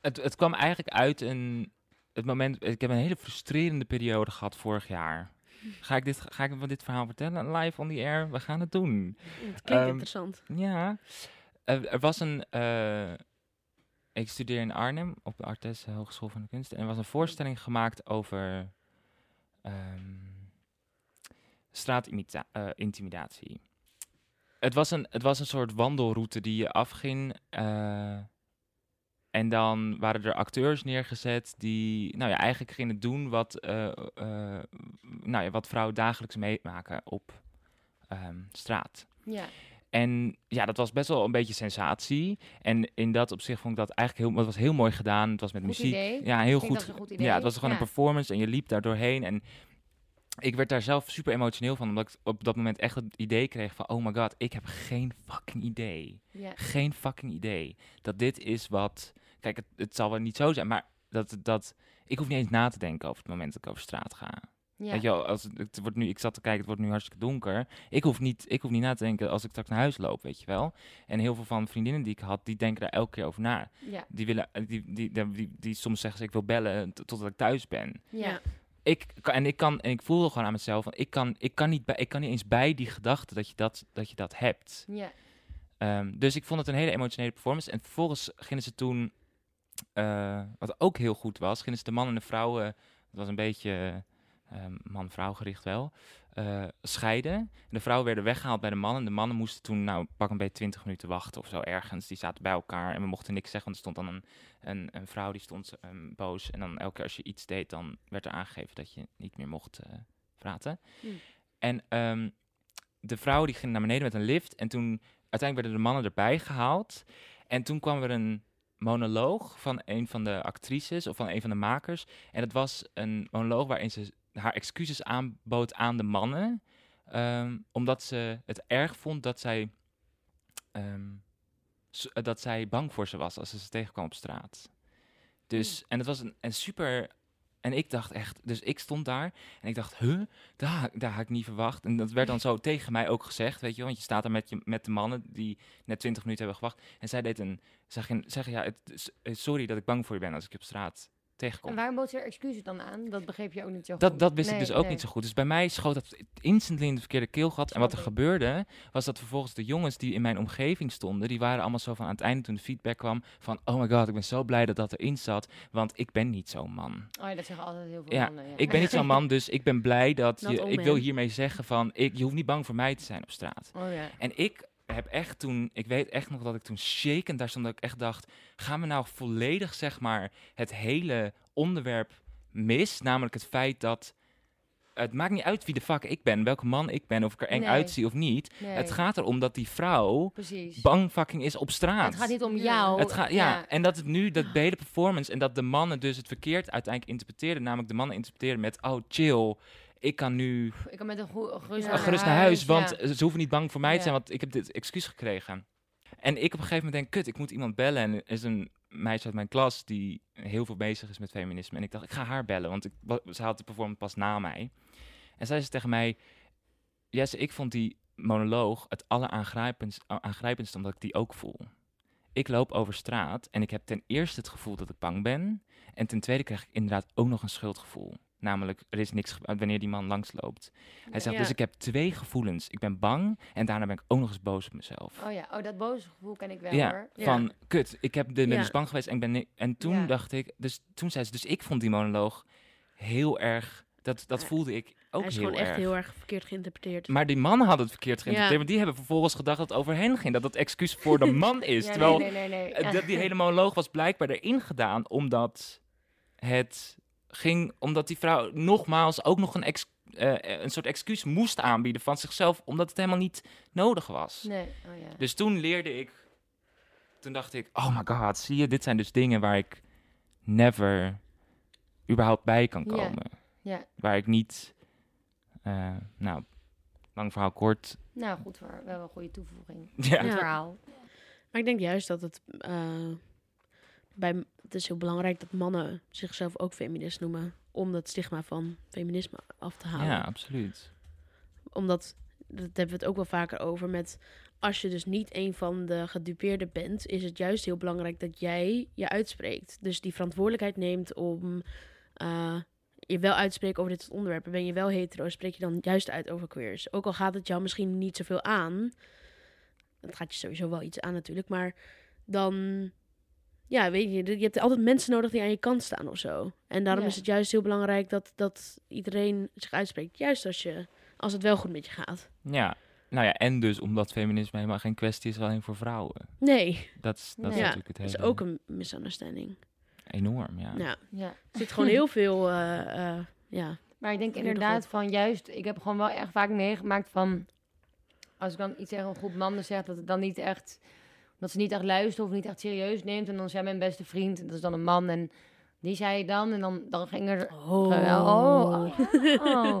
het, het kwam eigenlijk uit een, het moment, ik heb een hele frustrerende periode gehad vorig jaar. Ga ik dit, ga ik van dit verhaal vertellen live on the air? We gaan het doen. Het klinkt Ehm, interessant. Ja, er, er was een. eh, ik studeer in Arnhem op de Artes Hogeschool van de Kunsten. En er was een voorstelling gemaakt over straatintimidatie. Het, was een, het was een soort wandelroute die je afging. eh, en dan waren er acteurs neergezet die nou ja, eigenlijk gingen doen wat, eh, eh, nou ja, wat vrouwen dagelijks meemaken op ehm, straat. Ja. En ja, dat was best wel een beetje sensatie. En in dat opzicht vond ik dat eigenlijk heel, het was heel mooi gedaan. Het was met Goed muziek. idee. Ja, heel goed. dat is een goed idee. Ja, het was gewoon Ja. een performance en je liep daar doorheen. En ik werd daar zelf super emotioneel van, omdat ik op dat moment echt het idee kreeg van, oh my god, ik heb geen fucking idee. Geen fucking idee. Dat dit is wat, kijk, het, het zal wel niet zo zijn, maar dat, dat, ik hoef niet eens na te denken over het moment dat ik over straat ga. Ja. Weet je wel, als het, het wordt nu, ik zat te kijken, het wordt nu hartstikke donker. Ik hoef, niet, ik hoef niet na te denken als ik straks naar huis loop, weet je wel. En heel veel van vriendinnen die ik had, die denken daar elke keer over na. Die willen, eh, die, die, die, die, die soms zeggen ze, ik wil bellen totdat ik thuis ben. Ja. Ik en ik kan, en ik voelde gewoon aan mezelf, van, ik kan, ik kan niet bij, ik kan niet eens bij die gedachte dat je dat, dat je dat hebt. Ja. Ehm, dus ik vond het een hele emotionele performance. En vervolgens gingen ze toen, eh, wat ook heel goed was, gingen ze de man en de vrouwen, het was een beetje ehm, man-vrouw gericht wel, eh, scheiden. En de vrouwen werden weggehaald bij de mannen. De mannen moesten toen nou pak een beetje 20 minuten wachten of zo ergens. Die zaten bij elkaar en we mochten niks zeggen, want er stond dan een, een, een vrouw die stond ehm, boos. En dan elke keer als je iets deed, dan werd er aangegeven dat je niet meer mocht eh, praten. Hmm. En ehm, de vrouwen die gingen naar beneden met een lift. En toen uiteindelijk werden de mannen erbij gehaald. En toen kwam er een monoloog van een van de actrices of van een van de makers. En dat was een monoloog waarin ze haar excuses aanbood aan de mannen. ehm, omdat ze het erg vond dat zij, ehm, eh, dat zij bang voor ze was als ze ze tegenkwam op straat. Dus, en het was een, een super... En ik dacht echt, dus ik stond daar en ik dacht, huh, daar, daar had ik niet verwacht. En dat werd dan zo <laughs> tegen mij ook gezegd, weet je. Want je staat daar met, je, met de mannen die net 20 minuten hebben gewacht. En zij deed een, ging zeggen, ja, het, sorry dat ik bang voor je ben als ik op straat tegenkom. En waarom bood ze er excuses dan aan? Dat begreep je ook niet zo goed. Dat, dat wist ik dus ook nee. niet zo goed. Dus bij mij schoot dat instantly in de verkeerde keelgat. En wat er gebeurde, was dat vervolgens de jongens die in mijn omgeving stonden, die waren allemaal zo van aan het einde toen de feedback kwam van, oh my god, ik ben zo blij dat dat erin zat, want ik ben niet zo'n man. Oh ja, dat zeggen altijd heel veel Ja, mannen. Ja. Ik ben niet zo'n man, dus ik ben blij dat <laughs> je, ik wil hiermee zeggen van, ik, je hoeft niet bang voor mij te zijn op straat. Oh ja. En ik heb echt toen, ik weet echt nog dat ik toen shakend daar stond, dat ik echt dacht, gaan we nou volledig zeg maar het hele onderwerp mis, namelijk het feit dat het maakt niet uit wie de fuck ik ben, welke man ik ben, of ik er eng Nee. uitzie of niet. Nee. Het gaat erom dat die vrouw Precies. bang fucking is op straat. Het gaat niet om jou. Het gaat, ja. en dat het nu, dat de hele performance, en dat de mannen dus het verkeerd uiteindelijk interpreteerden, namelijk de mannen interpreteren met, oh chill, ik kan nu Ik kan met een gerust, Ja. naar, gerust naar huis, want ja. ze hoeven niet bang voor mij te zijn, want ik heb dit excuus gekregen. En ik op een gegeven moment denk, kut, ik moet iemand bellen. En er is een meisje uit mijn klas die heel veel bezig is met feminisme. En ik dacht, ik ga haar bellen, want ik, ze had de performance pas na mij. En zij zei tegen mij, Jesse, ik vond die monoloog het alleraangrijpendst aangrijpendst omdat ik die ook voel. Ik loop over straat en ik heb ten eerste het gevoel dat ik bang ben. En ten tweede krijg ik inderdaad ook nog een schuldgevoel. Namelijk, er is niks wanneer die man langsloopt. Hij zegt, Ja. dus ik heb twee gevoelens. Ik ben bang en daarna ben ik ook nog eens boos op mezelf. Oh ja, oh, dat boze gevoel ken ik wel ja, hoor. Ja. van kut, ik heb de, ben Ja. dus bang geweest en ik ben en toen Ja. dacht ik, dus toen zei ze, dus ik vond die monoloog heel erg, dat, dat Ja. voelde ik ook Hij is heel gewoon echt erg. heel erg verkeerd geïnterpreteerd. Maar die mannen hadden het verkeerd geïnterpreteerd. Ja. Want die hebben vervolgens gedacht dat het over hen ging. Dat het excuus voor de <laughs> man is. Ja, terwijl nee, nee, nee, nee. eh, dat die hele monoloog was blijkbaar erin gedaan. Omdat het ging... Omdat die vrouw nogmaals ook nog een, ex, eh, een soort excuus moest aanbieden van zichzelf. Omdat het helemaal niet nodig was. Nee, oh ja. Dus toen leerde ik... Toen dacht ik, oh my god, zie je? Dit zijn dus dingen waar ik never überhaupt bij kan komen. Ja, Waar ik niet... eh, nou, lang verhaal kort. nou goed, voor, we hebben een goede toevoeging. Ja. Goed Ja. verhaal. Maar ik denk juist dat het eh, bij het is heel belangrijk dat mannen zichzelf ook feminist noemen om dat stigma van feminisme af te halen. Ja, absoluut. Omdat dat hebben we het ook wel vaker over met als je dus niet een van de gedupeerden bent, is het juist heel belangrijk dat jij je uitspreekt. Dus die verantwoordelijkheid neemt om eh, je wel uit te spreken over dit soort onderwerpen. Ben je wel hetero, spreek je dan juist uit over queers. Ook al gaat het jou misschien niet zoveel aan. Het gaat je sowieso wel iets aan natuurlijk, maar dan ja, weet je, je hebt altijd mensen nodig die aan je kant staan of zo. En daarom Ja. is het juist heel belangrijk dat, dat iedereen zich uitspreekt. Juist als, je, als het wel goed met je gaat. Ja. Nou ja, en dus omdat feminisme helemaal geen kwestie is alleen voor vrouwen. Nee, Dat is, dat Nee. is Ja, natuurlijk het dat hele... is ook een misunderstanding. Enorm, ja. Ja. Ja. Er zit gewoon heel <laughs> veel, eh, eh, ja. Maar ik denk inderdaad van juist, ik heb gewoon wel echt vaak meegemaakt van, als ik dan iets tegen een groep mannen zeg, dat het dan niet echt, dat ze niet echt luisteren of niet echt serieus neemt. En dan zei mijn beste vriend, en dat is dan een man, en die zei dan, en dan, dan ging er... Oh. Oh, oh. <laughs>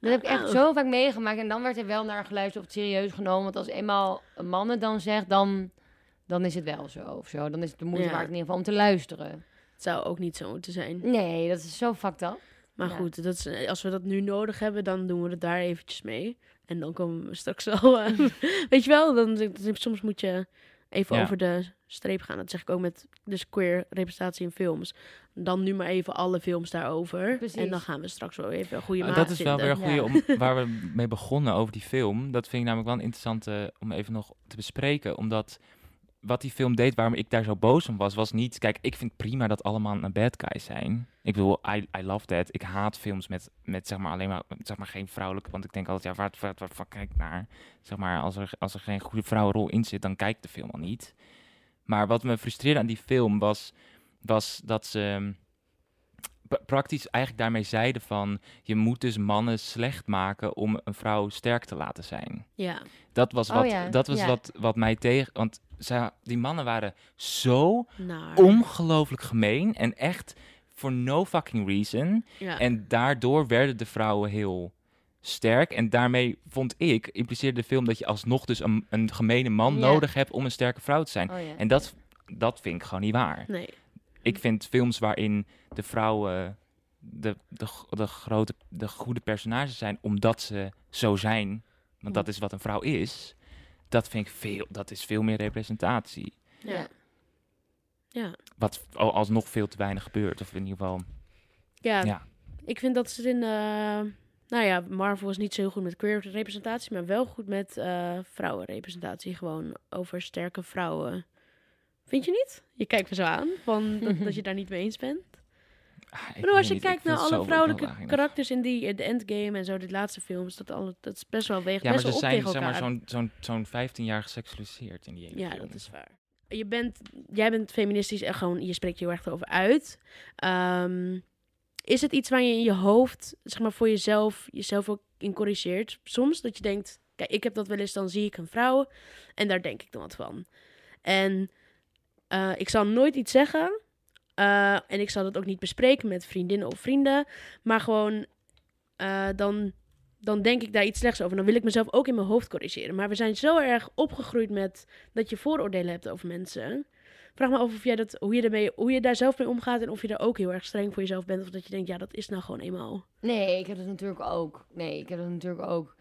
Dat heb ik echt zo vaak meegemaakt. En dan werd er wel naar geluisterd of het serieus genomen. Want als eenmaal een man het dan zegt, dan, dan is het wel zo of zo. Dan is het de moeite Ja. waard in ieder geval om te luisteren. Het zou ook niet zo moeten zijn. Nee, dat is zo fucked up. Maar Ja. goed, dat is, als we dat nu nodig hebben, dan doen we het daar eventjes mee. En dan komen we straks wel... eh, <laughs> weet je wel, dan- soms moet je even Ja. over de streep gaan. Dat zeg ik ook met dus queer representatie in films. Dan nu maar even alle films daarover. Precies. En dan gaan we straks wel even een goede maat dat is wel weer een goede, om, waar we mee begonnen over die film. Dat vind ik namelijk wel een interessante om even nog te bespreken. Omdat wat die film deed, waarom ik daar zo boos om was, was niet... Kijk, ik vind prima dat allemaal een bad guys zijn. Ik bedoel, I, I love that. Ik haat films met, met zeg maar alleen maar, zeg maar geen vrouwelijke... Want ik denk altijd, ja, waar, waar, waar, kijk naar? Zeg maar, als er, als er geen goede vrouwenrol in zit, dan kijk ik de film al niet. Maar wat me frustreerde aan die film was, was dat ze praktisch eigenlijk daarmee zeiden van... je moet dus mannen slecht maken om een vrouw sterk te laten zijn. Ja, Dat was Oh wat, ja, dat was ja. wat, wat mij tegen... Want zij, die mannen waren zo naar. ongelooflijk gemeen en echt for no fucking reason. Ja. En daardoor werden de vrouwen heel sterk. En daarmee vond ik, impliceerde de film dat je alsnog dus een, een gemene man nodig hebt om een sterke vrouw te zijn. Oh ja. En dat, dat vind ik gewoon niet waar. Nee. Ik vind films waarin de vrouwen de, de, de grote, de goede personages zijn, omdat ze zo zijn. Want dat is wat een vrouw is. Dat vind ik veel, dat is veel meer representatie. Ja. Ja. Wat al- alsnog veel te weinig gebeurt. Of in ieder geval, Ja, ja. ik vind dat ze in... eh, nou ja, Marvel is niet zo heel goed met queer representatie, maar wel goed met eh, vrouwenrepresentatie. Gewoon over sterke vrouwen. Vind je niet? Je kijkt me zo aan, van dat, dat je daar niet mee eens bent. Ah, Ik ik bedoel, als je niet, kijkt naar alle vrouwelijke karakters in die in de Endgame en zo, de laatste films, dat, alle, dat is best wel weegt Ja, maar best ze wel op zijn tegen zeg maar elkaar. zo'n zo'n zo'n 15 jaar geseksualiseerd in die hele Ja, film. dat is waar. Je bent, jij bent feministisch en gewoon, je spreekt je heel erg over uit. Ehm, is het iets waar je in je hoofd, zeg maar voor jezelf, jezelf ook in corrigeert? Soms dat je denkt, kijk, ik heb dat wel eens, dan zie ik een vrouw en daar denk ik dan wat van. En eh, ik zal nooit iets zeggen eh, en ik zal het ook niet bespreken met vriendinnen of vrienden, maar gewoon eh, dan, dan denk ik daar iets slechts over. Dan wil ik mezelf ook in mijn hoofd corrigeren. Maar we zijn zo erg opgegroeid met dat je vooroordelen hebt over mensen. Vraag me af of jij dat, hoe, je ermee, hoe je daar zelf mee omgaat en of je daar ook heel erg streng voor jezelf bent. Of dat je denkt, ja, dat is nou gewoon eenmaal. Nee, ik heb dat natuurlijk ook. Nee, ik heb dat natuurlijk ook.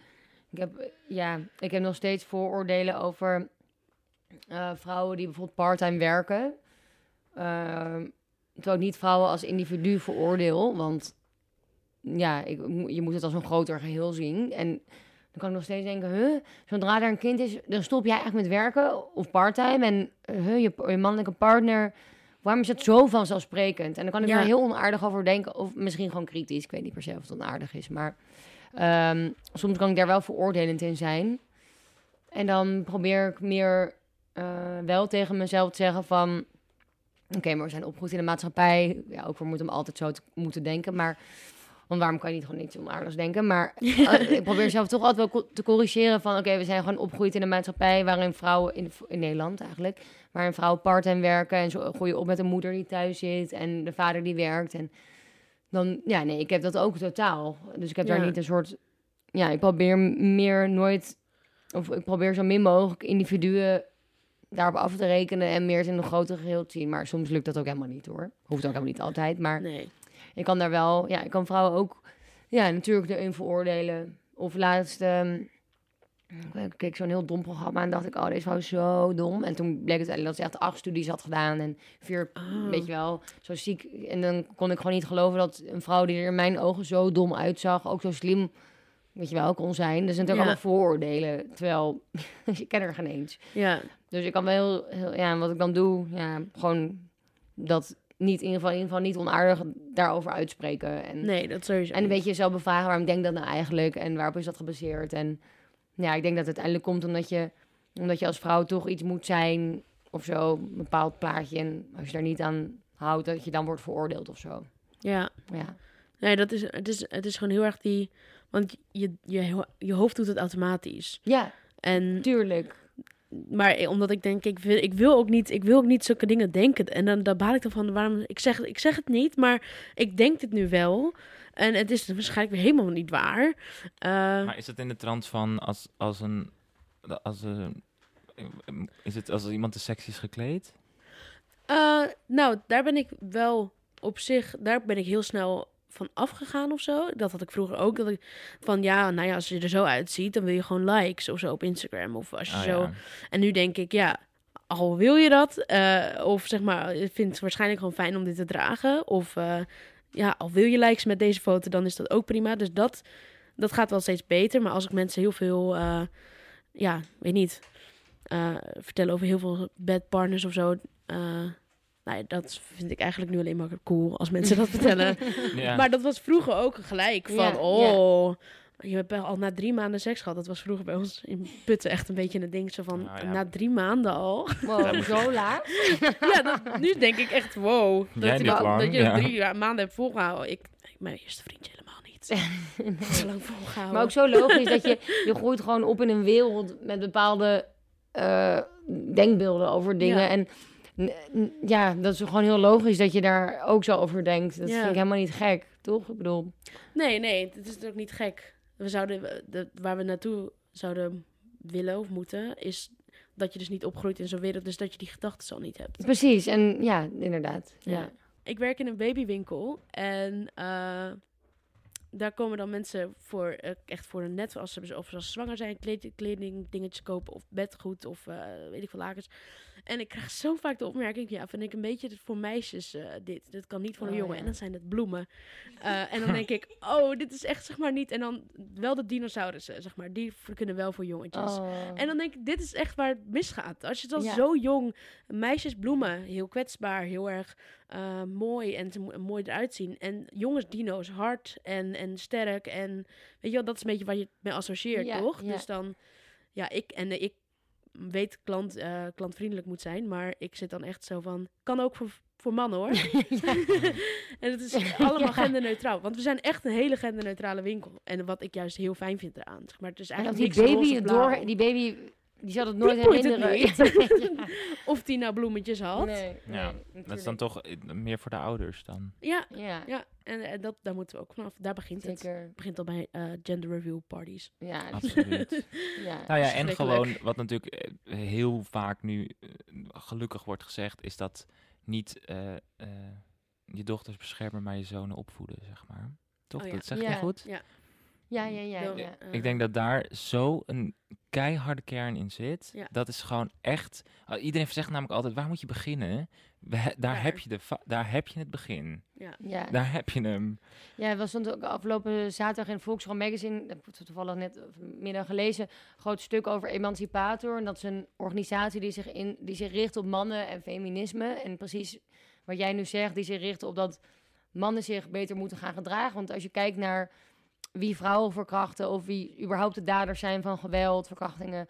Ik heb, ja, ik heb nog steeds vooroordelen over eh, vrouwen die bijvoorbeeld parttime werken. Ehm, terwijl ik niet vrouwen als individu veroordeel, want ja, ik, je moet het als een groter geheel zien. En dan kan ik nog steeds denken, huh, zodra er een kind is, dan stop jij echt met werken of parttime. En uh, huh, je, je mannelijke partner, waarom is het zo vanzelfsprekend? En dan kan ik Ja. er heel onaardig over denken, of misschien gewoon kritisch. Ik weet niet per se of het onaardig is, maar Ehm, soms kan ik daar wel veroordelend in zijn. En dan probeer ik meer eh, wel tegen mezelf te zeggen van... Oké, maar we zijn opgegroeid in de maatschappij. Ja, ook we moeten hem altijd zo te moeten denken. Maar, want waarom kan je niet gewoon niets onaardigs denken? Maar <laughs> eh, ik probeer zelf toch altijd wel co- te corrigeren van... Oké, we zijn gewoon opgegroeid in een maatschappij waarin vrouwen... In, in Nederland eigenlijk. Waarin vrouwen part-time werken. En zo je op met een moeder die thuis zit. En de vader die werkt. En dan, ja, nee, ik heb dat ook totaal. Dus ik heb daar niet een soort... Ja, ik probeer meer nooit... Of ik probeer zo min mogelijk individuen daarop af te rekenen en meer het in een groter geheel te zien. Maar soms lukt dat ook helemaal niet hoor. Hoeft ook helemaal niet altijd. Maar Nee. ik kan daar wel, ja, ik kan vrouwen ook, ja, natuurlijk erin veroordelen. Of laatst, ehm, ik keek zo'n heel dom programma en dacht ik, oh, deze vrouw is zo dom. En toen bleek het eigenlijk dat ze echt acht studies had gedaan en vier, Oh. weet je wel, zo ziek. En dan kon ik gewoon niet geloven dat een vrouw die er in mijn ogen zo dom uitzag, ook zo slim, weet je wel, kon zijn. Dus natuurlijk Ja. allemaal vooroordelen, terwijl <laughs> je kent er geen eens. Ja. Dus ik kan wel heel, heel- ja, wat ik dan doe, ja, gewoon dat niet in ieder geval, in ieder geval niet onaardig daarover uitspreken. En, Nee, dat sowieso. en een beetje zelf bevragen waarom denk dat nou eigenlijk en waarop is dat gebaseerd. En ja, ik denk dat het uiteindelijk komt omdat je, omdat je als vrouw toch iets moet zijn of zo, een bepaald plaatje. En als je daar niet aan houdt, dat je dan wordt veroordeeld of zo. Ja. Ja, Nee, dat is, het, is, het is gewoon heel erg die... Want je, je, je hoofd doet het automatisch. ja En, tuurlijk. Maar omdat ik denk, ik wil, ik wil ook niet, ik wil ook niet zulke dingen denken. En dan, dan baal ik ervan, waarom, ik zeg, ik zeg het niet, maar ik denk dit nu wel. En het is waarschijnlijk weer helemaal niet waar. Eh, Maar is het in de trant van als, als een... Als een is het als iemand te sexy is gekleed? Eh, nou, daar ben ik wel op zich, daar ben ik heel snel van afgegaan of zo. Dat had ik vroeger ook. Dat ik van ja, nou ja, als je er zo uitziet, dan wil je gewoon likes of zo op Instagram. Of als je Oh, zo. ja. En nu denk ik, ja, al wil je dat, eh, of zeg maar, je vindt het waarschijnlijk gewoon fijn om dit te dragen. Of eh, ja, al wil je likes met deze foto, dan is dat ook prima. Dus dat, dat gaat wel steeds beter. Maar als ik mensen heel veel, eh, ja, weet niet, vertellen over heel veel bad partners of zo. Nou dat vind ik eigenlijk nu alleen maar cool als mensen dat vertellen. <laughs> Ja. Maar dat was vroeger ook gelijk. Van, Ja, oh, je hebt al na drie maanden seks gehad. Dat was vroeger bij ons in Putten echt een beetje een ding. Zo van, Nou ja. na drie maanden al. Wow, zo laag. <laughs> ja, dat, nu denk ik echt, wow. Dat, Jij je, niet dat, je ja. drie maanden hebt volgehouden. Ik, ik mijn eerste vriendje helemaal niet. <laughs> Lang volgehouden. Maar ook zo logisch dat je, je groeit gewoon op in een wereld met bepaalde eh, denkbeelden over dingen. Ja. En ja, dat is gewoon heel logisch dat je daar ook zo over denkt. Dat Ja. vind ik helemaal niet gek, toch? Ik bedoel, Nee, nee, het is ook niet gek. We zouden, de, waar we naartoe zouden willen of moeten, is dat je dus niet opgroeit in zo'n wereld. Dus dat je die gedachten al niet hebt. precies. En ja, inderdaad. Ja. Ja. Ik werk in een babywinkel en eh, daar komen dan mensen voor eh, echt voor een net als ze, of ze zwanger zijn, kleding, dingetjes kopen of bedgoed of eh, weet ik veel lakens. En ik krijg zo vaak de opmerking, ja, vind ik een beetje voor meisjes eh, dit. Dit kan niet voor een Oh, jongen. ja. En dan zijn het bloemen. <laughs> Eh, en dan denk ik, oh, dit is echt zeg maar niet. En dan wel de dinosaurussen, zeg maar, die kunnen wel voor jongetjes. Oh. En dan denk ik, dit is echt waar het misgaat. Als je dan Ja. zo jong, meisjes bloemen, heel kwetsbaar, heel erg eh, mooi en mooi eruit zien. En jongens dino's, hard en, en sterk. En weet je wel, dat is een beetje waar je het mee associeert, Ja, toch? Dus dan, ja, ik en ik weet klant, eh, klantvriendelijk moet zijn, maar ik zit dan echt zo van, kan ook voor, voor mannen hoor. <laughs> <laughs> en het is <laughs> allemaal genderneutraal, want we zijn echt een hele genderneutrale winkel. En wat ik juist heel fijn vind eraan, zeg maar, het is eigenlijk die baby, door, die baby, die zal het nooit het herinneren. <laughs> Of die nou bloemetjes had. Nee, Ja, nee, Dat is dan toch eh, meer voor de ouders dan. Ja, Ja, ja. En, eh, dat, daar moeten we ook vanaf. Daar begint het. zeker. Het begint al bij eh, gender review parties. Ja, Absoluut. <laughs> ja. Nou ja, en gewoon wat natuurlijk heel vaak nu gelukkig wordt gezegd, is dat niet eh, eh, je dochters beschermen, maar je zonen opvoeden, zeg maar. Toch? Oh ja. Dat zeg Ja. je goed? Ja. Ja, ja, ja. Dan, ja. Ik denk dat daar zo een keiharde kern in zit. Ja. Dat is gewoon echt. uh, Iedereen zegt namelijk altijd: waar moet je beginnen? We daar, heb je de daar heb je het begin. Ja. ja. Daar heb je hem. Ja, we stond ook afgelopen zaterdag in Volkskrant Magazine, dat heb ik toevallig net middag gelezen, een groot stuk over Emancipator. En dat is een organisatie die zich, in, die zich richt op mannen en feminisme. En precies wat jij nu zegt, die zich richt op dat mannen zich beter moeten gaan gedragen. Want als je kijkt naar wie vrouwen verkrachten of wie überhaupt de daders zijn van geweld, verkrachtingen,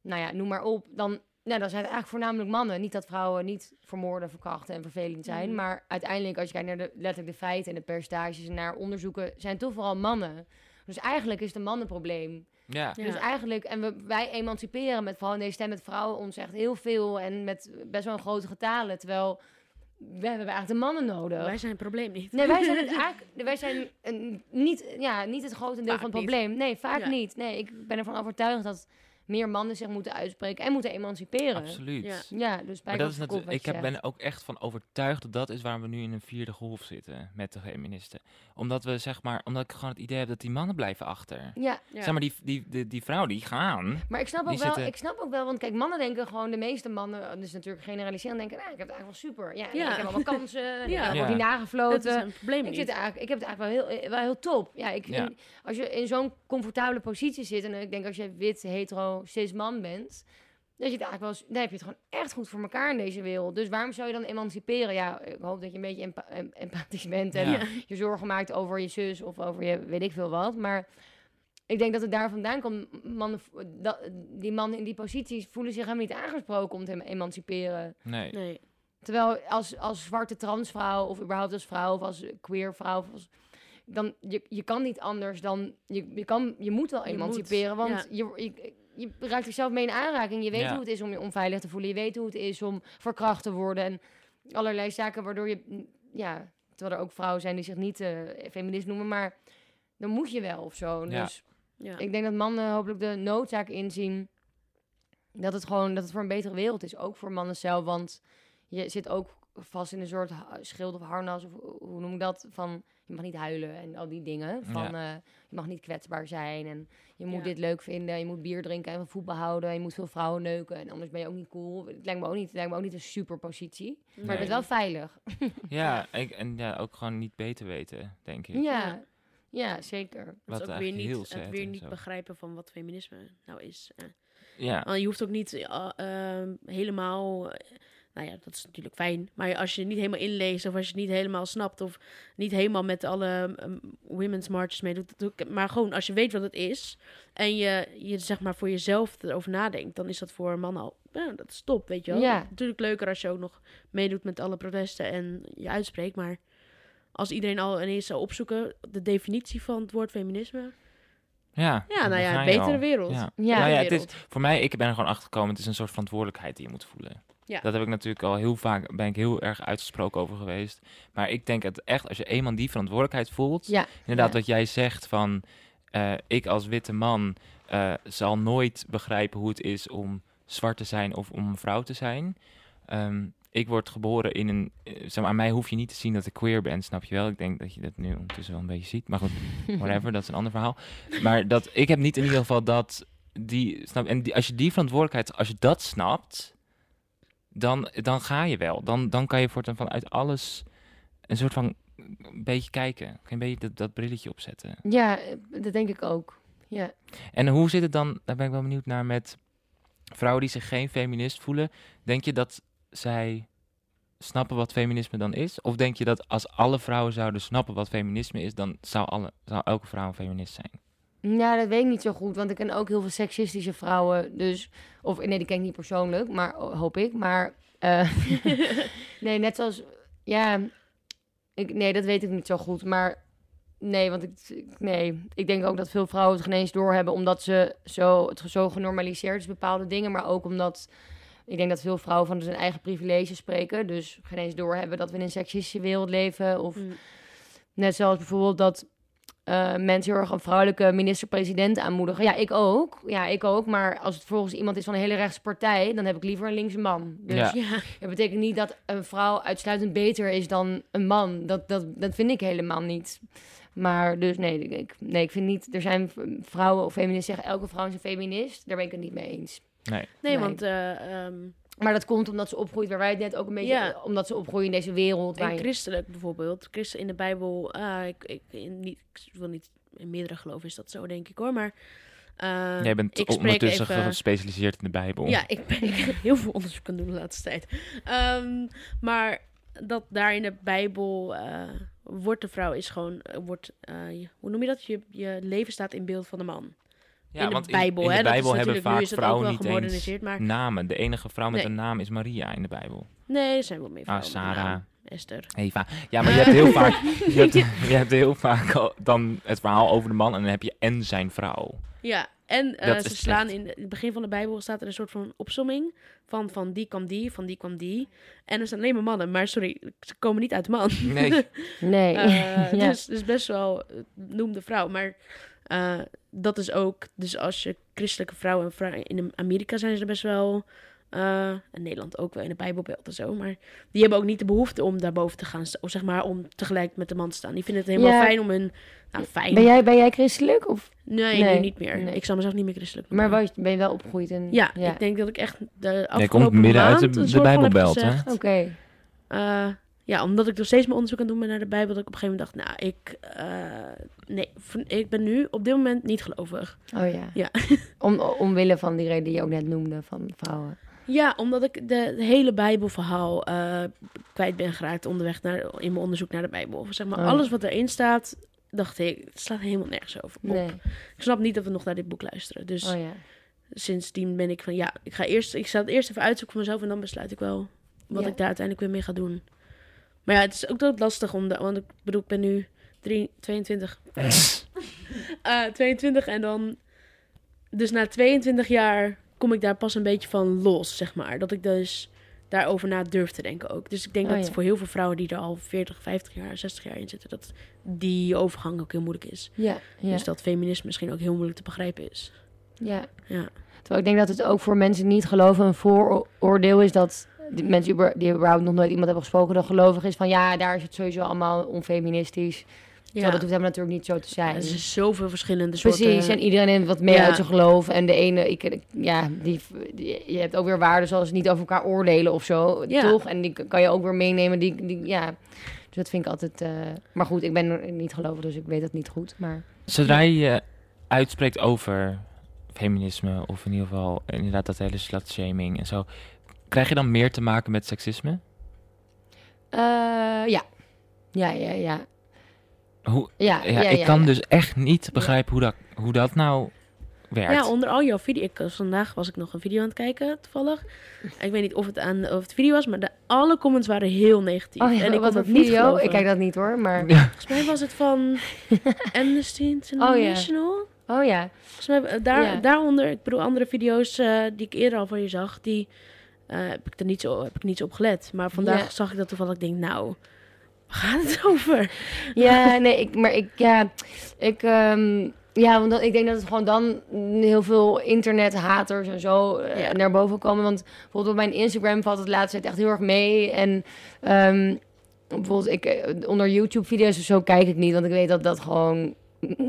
nou ja, noem maar op, dan, nou, dan zijn het eigenlijk voornamelijk mannen. Niet dat vrouwen niet vermoorden, verkrachten en vervelend zijn, Mhm. maar uiteindelijk als je kijkt naar de, letterlijk de feiten en de percentages en naar onderzoeken, zijn het toch vooral mannen. Dus eigenlijk is het een mannenprobleem. Ja. Ja. Dus eigenlijk, en we, wij emanciperen met vooral in deze stem met vrouwen ons echt heel veel en met best wel een grote getalen. Terwijl we hebben eigenlijk de mannen nodig. Wij zijn het probleem niet. Nee, wij zijn <laughs> het eigenlijk, wij zijn een, niet, ja, niet het grote deel Vaak van het niet. probleem. Nee, vaak Ja. niet. Nee, ik ben ervan overtuigd dat meer mannen zich moeten uitspreken en moeten emanciperen. Absoluut. Ja. Ja, dus Maar bij dat is natuurlijk, ik heb, ben ook echt van overtuigd dat dat is waar we nu in een vierde golf zitten met de feministen. Omdat we zeg maar, omdat ik gewoon het idee heb dat die mannen blijven achter. Ja, Ja. Zeg maar, die, die, die, die vrouwen die gaan. maar ik snap ook wel, zitten- ik snap ook wel, want kijk, mannen denken gewoon, de meeste mannen, dus natuurlijk generaliseren, denken, nou, ik heb het eigenlijk wel super. Ja, Ja. ik heb allemaal kansen, ja. <laughs> ik heb die dat is nagefloten. een probleem Ik, zit eigenlijk, ik heb het eigenlijk wel heel, wel heel top. Ja, ik, Ja. in- als je in zo'n comfortabele positie zit... en ik denk als je wit, hetero, cis man bent... Dat je het eigenlijk wel, eens- dan heb je het gewoon echt goed voor elkaar in deze wereld. Dus waarom zou je dan emanciperen? Ja, ik hoop dat je een beetje empa- em- empathisch bent en Ja. je zorgen maakt over je zus of over je weet ik veel wat. Maar ik denk dat het daar vandaan komt. Mannen, dat, die mannen in die posities voelen zich helemaal niet aangesproken om te emanciperen. Nee. Nee. Terwijl als, als zwarte transvrouw of überhaupt als vrouw of als queer vrouw, of als, dan je, je kan niet anders dan je, je, kan, je moet wel Je emanciperen, moet, want je, je, je raakt jezelf mee in aanraking. Je weet Ja. hoe het is om je onveilig te voelen. Je weet hoe het is om verkracht te worden en allerlei zaken waardoor je, ja, terwijl er ook vrouwen zijn die zich niet eh, feminist noemen, maar dan moet je wel of zo. Ja. Dus Ja. ik denk dat mannen hopelijk de noodzaak inzien dat het gewoon dat het voor een betere wereld is, ook voor mannen zelf, want je zit ook vast in een soort schild of harnas of hoe noem ik dat van je mag niet huilen en al die dingen van eh, je mag niet kwetsbaar zijn en je moet Ja. dit leuk vinden, je moet bier drinken en van voetbal houden, en je moet veel vrouwen neuken en anders ben je ook niet cool. Het lijkt me ook niet, het lijkt me ook niet een super positie, maar je Nee. bent wel veilig. <laughs> Ja, ik, en ja, ook gewoon niet beter weten, denk ik. Ja, Ja. zeker. Het Wat is ook weer eigenlijk niet, heel het weer niet zo. begrijpen van wat feminisme nou is. Eh, Ja, want je hoeft ook niet eh, ehm, helemaal... nou ja, dat is natuurlijk fijn. Maar als je het niet helemaal inleest of als je het niet helemaal snapt... of niet helemaal met alle ehm, women's marches meedoet... maar gewoon als je weet wat het is... en je, je zeg maar voor jezelf erover nadenkt... dan is dat voor mannen al... Ja, dat is top, weet je wel. Ja. Natuurlijk leuker als je ook nog meedoet met alle protesten... en je uitspreekt, maar... Als iedereen al ineens zou opzoeken de definitie van het woord feminisme. Ja. Ja, dan nou ja, een betere al. wereld. Ja. Ja, Nou ja, het is, voor mij, ik ben er gewoon achter gekomen, het is een soort verantwoordelijkheid die je moet voelen. Ja. Dat heb ik natuurlijk al heel vaak, ben ik heel erg uitgesproken over geweest. Maar ik denk het echt, als je eenmaal die verantwoordelijkheid voelt, Ja, inderdaad Ja. wat jij zegt van, eh, ik als witte man eh, zal nooit begrijpen hoe het is om zwart te zijn of om een vrouw te zijn. Ehm, ik word geboren in een, eh, zeg maar, aan mij hoef je niet te zien dat ik queer ben, snap je wel? Ik denk dat je dat nu ondertussen wel een beetje ziet, maar goed, <laughs> whatever, dat is een ander verhaal. Maar dat, ik heb niet in ieder geval dat, die, snap, en die, als je die verantwoordelijkheid, als je dat snapt, dan, dan ga je wel. Dan, dan kan je voortaan vanuit alles een soort van een beetje kijken. Kan je een beetje dat, dat brilletje opzetten. ja, dat denk ik ook. Ja. En hoe zit het dan, daar ben ik wel benieuwd naar, met vrouwen die zich geen feminist voelen. Denk je dat zij snappen wat feminisme dan is? Of denk je dat als alle vrouwen zouden snappen wat feminisme is, dan zou, alle, zou elke vrouw een feminist zijn? Ja, dat weet ik niet zo goed, want ik ken ook heel veel seksistische vrouwen. Dus, of nee, die ken ik niet persoonlijk, maar oh, hoop ik. Maar eh, <laughs> nee, net zoals, ja, ik, nee, dat weet ik niet zo goed. Maar nee, want ik, nee, ik denk ook dat veel vrouwen het geen eens doorhebben, omdat ze zo, het zo genormaliseerd is, bepaalde dingen. Maar ook omdat ik denk dat veel vrouwen van hun eigen privilege spreken. Dus geen eens doorhebben dat we in een seksistische wereld leven. Of Mm. Net zoals bijvoorbeeld dat eh, mensen heel erg een vrouwelijke minister-president aanmoedigen. Ja, ik ook. Ja, ik ook. Maar als het volgens iemand is van een hele rechtse partij, dan heb ik liever een linkse man. Dus Ja. Ja. <laughs> dat betekent niet dat een vrouw uitsluitend beter is dan een man. Dat, dat, dat vind ik helemaal niet. Maar dus nee ik, nee, ik vind niet... Er zijn vrouwen of feministen zeggen elke vrouw is een feminist. Daar ben ik het niet mee eens. Nee. Nee, Nee. want eh, ehm, Maar dat komt omdat ze opgroeit, waar wij het net ook een beetje... Ja. Omdat ze opgroeien in deze wereld. Waar en je- christelijk bijvoorbeeld. Christen in de Bijbel, ah, ik, ik, in niet, ik wil niet, in meerdere geloven is dat zo, denk ik hoor. Maar eh, Jij bent ik ondertussen even- gespecialiseerd in de Bijbel. Ja, ik ben <laughs> ik heb heel veel onderzoek aan het doen de laatste tijd. Ehm, maar dat daar in de Bijbel, eh, wordt de vrouw is gewoon, eh, wordt, eh, hoe noem je dat? Je, je leven staat in beeld van de man. Ja, in de want Bijbel, in, in hè? de Bijbel hebben vaak vrouwen niet eens maar- namen. De enige vrouw met Nee. een naam is Maria in de Bijbel. Nee, er zijn wel meer Ah, vrouwen. een Sarah. Esther. Eva. Ja, maar je hebt heel vaak, je hebt, <laughs> je hebt heel vaak al- dan het verhaal over de man en dan heb je en zijn vrouw. Ja, en eh, Dat ze is slaan slecht. in, de- in het begin van de Bijbel staat er een soort van opsomming van van die kwam die, van die kwam die. En er zijn alleen maar mannen, maar sorry, ze komen niet uit de man. Nee. <laughs> Nee. Eh, <laughs> Ja. dus, dus best wel eh, noem de vrouw. Maar eh, dat is ook, dus als je christelijke vrouwen en in Amerika zijn ze er best wel. eh, in Nederland ook wel in de Bijbelbeeld en zo. Maar die hebben ook niet de behoefte om daarboven te gaan staan. Of zeg maar om tegelijk met de man te staan. Die vinden het helemaal Ja. fijn om hun. Nou, fijn. Ben jij, ben jij christelijk? Of? Nee, Nee. nu niet meer. Nee. Ik zal mezelf niet meer christelijk Maar was, ben je wel opgegroeid in... Ja, ik denk dat ik echt de afgelopen Jij komt midden uit de, de Bijbelbelt, Oké. Ja, omdat ik nog steeds mijn onderzoek aan het doen ben naar de Bijbel, dat ik op een gegeven moment dacht, nou, ik, eh, nee, ik ben nu op dit moment niet gelovig. Oh ja. Ja. <laughs> Om, omwille van die reden die je ook net noemde van vrouwen. Ja, omdat ik de, hele Bijbelverhaal eh, kwijt ben geraakt onderweg naar, in mijn onderzoek naar de Bijbel. Zeg maar, Oh alles wat erin staat, dacht ik, het slaat helemaal nergens over. op. Nee. Ik snap niet dat we nog naar dit boek luisteren. Dus Oh ja. sindsdien ben ik van, ja, ik ga eerst, ik zal het eerst even uitzoeken voor mezelf en dan besluit ik wel wat Ja. ik daar uiteindelijk weer mee ga doen. Maar ja, het is ook dat lastig om, de, want ik bedoel, ik ben nu drie, 22. <laughs> Eh 22 en dan, dus na 22 jaar kom ik daar pas een beetje van los, zeg maar. Dat ik dus daarover na durf te denken ook. Dus ik denk Oh, dat ja. voor heel veel vrouwen die er al 40, 50 jaar, 60 jaar in zitten, dat die overgang ook heel moeilijk is. Ja. Ja. Dus dat feminisme misschien ook heel moeilijk te begrijpen is. ja. Ja. Terwijl ik denk dat het ook voor mensen die niet geloven een vooroordeel is dat die mensen die über- die überhaupt nog nooit iemand hebben gesproken dat gelovig is van ja, daar is het sowieso allemaal onfeministisch. Terwijl dat hoeft helemaal natuurlijk niet zo te zijn. er zijn zoveel verschillende Precies, soorten... en iedereen neemt wat mee Ja. uit zijn geloof. En de ene, ik, ja, die, die- je hebt ook weer waarden zoals niet over elkaar oordelen of zo, Ja. toch? En die kan je ook weer meenemen. Die, die, ja. Dus dat vind ik altijd... eh, maar goed, ik ben niet gelovig, dus ik weet het niet goed. Maar Zodra je je uitspreekt over feminisme, of in ieder geval inderdaad dat hele slutshaming en zo, krijg je dan meer te maken met seksisme? eh, ja. Ja, ja, ja. Hoe, Ja, ja, ja, ik ja, kan ja. dus echt niet begrijpen hoe, dat, hoe dat nou werkt. Ja, onder al jouw video. Ik, was- vandaag was ik nog een video aan het kijken, toevallig. Ik weet niet of het aan of het video was, maar de, alle comments waren heel negatief. Oh ja, en ik een het niet video. geloven. Ik kijk dat niet hoor, maar... Ja. Volgens mij was het van <laughs> Amnesty International. Oh ja. Volgens mij, eh, daar, Ja. daaronder, ik bedoel, andere video's eh, die ik eerder al van je zag, die eh, heb, ik er niet zo, heb ik niet zo op gelet. Maar vandaag Ja. zag ik dat toevallig. Ik denk, nou, waar gaat het <laughs> over? Ja, nee, ik, maar ik, ja, ik, ehm, ja, want dan, ik denk dat het gewoon dan heel veel internethaters en zo eh, Ja. naar boven komen. Want bijvoorbeeld op mijn Instagram valt het laatste tijd echt heel erg mee. En ehm, bijvoorbeeld ik, eh, onder YouTube-video's of zo kijk ik niet, want ik weet dat dat gewoon,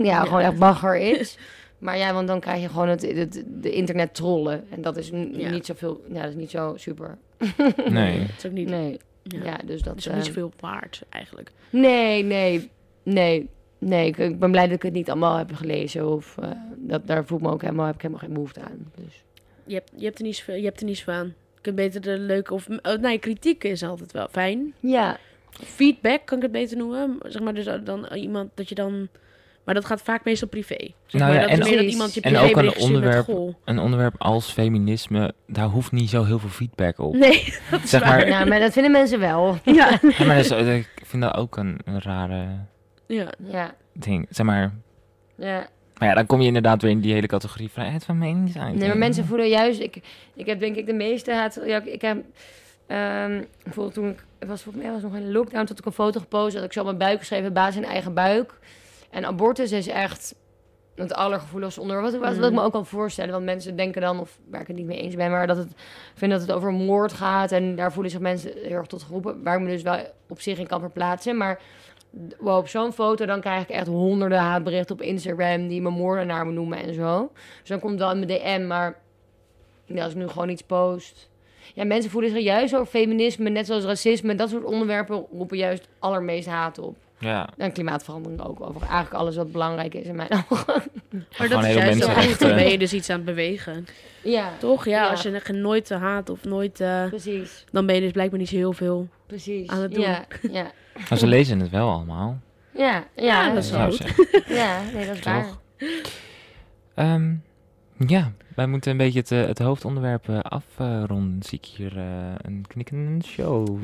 ja, gewoon echt bagger is. <laughs> Maar ja, want dan krijg je gewoon het, het, de internet trollen. En dat is Ja. niet zoveel, ja, dat is niet zo super. <laughs> Nee. Het is ook niet, Nee, ja. ja, dus dat het is ook niet eh, zoveel waard, eigenlijk. Nee, nee, nee. Nee, ik, ik ben blij dat ik het niet allemaal heb gelezen. Of, eh, dat, daar voel ik me ook helemaal, heb ik helemaal geen behoefte aan. Dus. Je hebt, je hebt, er, niet zoveel, je hebt er niet zoveel aan. Je kunt beter de leuke... Of, oh, nee, kritiek is altijd wel fijn. Ja, Feedback kan ik het beter noemen. Zeg maar dus dan iemand dat je dan... Maar dat gaat vaak meestal privé. Zeg Nou maar, ja, dat is en- meer dat iemand je en privé ook een onderwerp-. Een onderwerp als feminisme, daar hoeft niet zo heel veel feedback op. Nee, <laughs> dat is Zeg waar. maar- ja, maar dat vinden mensen wel. <laughs> Ja. Ja, maar dat is- eh, ik vind dat ook een, een rare ja. Ja, ding. Zeg maar, ja. maar ja, dan kom je inderdaad weer in die hele categorie vrijheid van meningsuiting. Nee, maar mensen voelen juist... Ik, ik heb denk ik de meeste haat... Ja, ik, ik heb... ehm, bijvoorbeeld toen ik... Het was volgens mij was nog in de lockdown... Toen had ik een foto gepost... Dat ik zo mijn buik geschreven... Baas in eigen buik. En abortus is echt... Het allergevoeligste onderwerp. Wat, wat, wat ik me ook kan voorstellen. Want mensen denken dan... Of waar ik het niet mee eens ben... Maar dat het... vinden dat het over moord gaat. En daar voelen zich mensen heel erg tot geroepen. Waar ik me dus wel op zich in kan verplaatsen. Maar... Wow, op zo'n foto dan krijg ik echt honderden haatberichten op Instagram... die me moordenaar me noemen en zo. Dus dan komt wel in mijn DM, maar ja, als ik nu gewoon iets post. Ja, mensen voelen zich juist over feminisme, net zoals racisme. Dat soort onderwerpen roepen juist allermeest haat op. Ja, En klimaatverandering ook. Over eigenlijk alles wat belangrijk is in mijn <laughs> ogen. Maar Gewoon dat is juist. Dan ben je dus iets aan het bewegen. ja, Toch? Ja, Ja. als je nooit eh, haat of nooit... eh, precies. dan ben je dus blijkbaar niet zo heel veel precies. aan het doen. Ja, ja. Maar ze lezen het wel allemaal. Ja, ja, Ja, dat is wel goed. zeggen. <laughs> Ja, nee, dat is waar. Ehm, ja, wij moeten een beetje het, eh, het hoofdonderwerp afronden. Zie ik hier eh, een knikkende show. <laughs>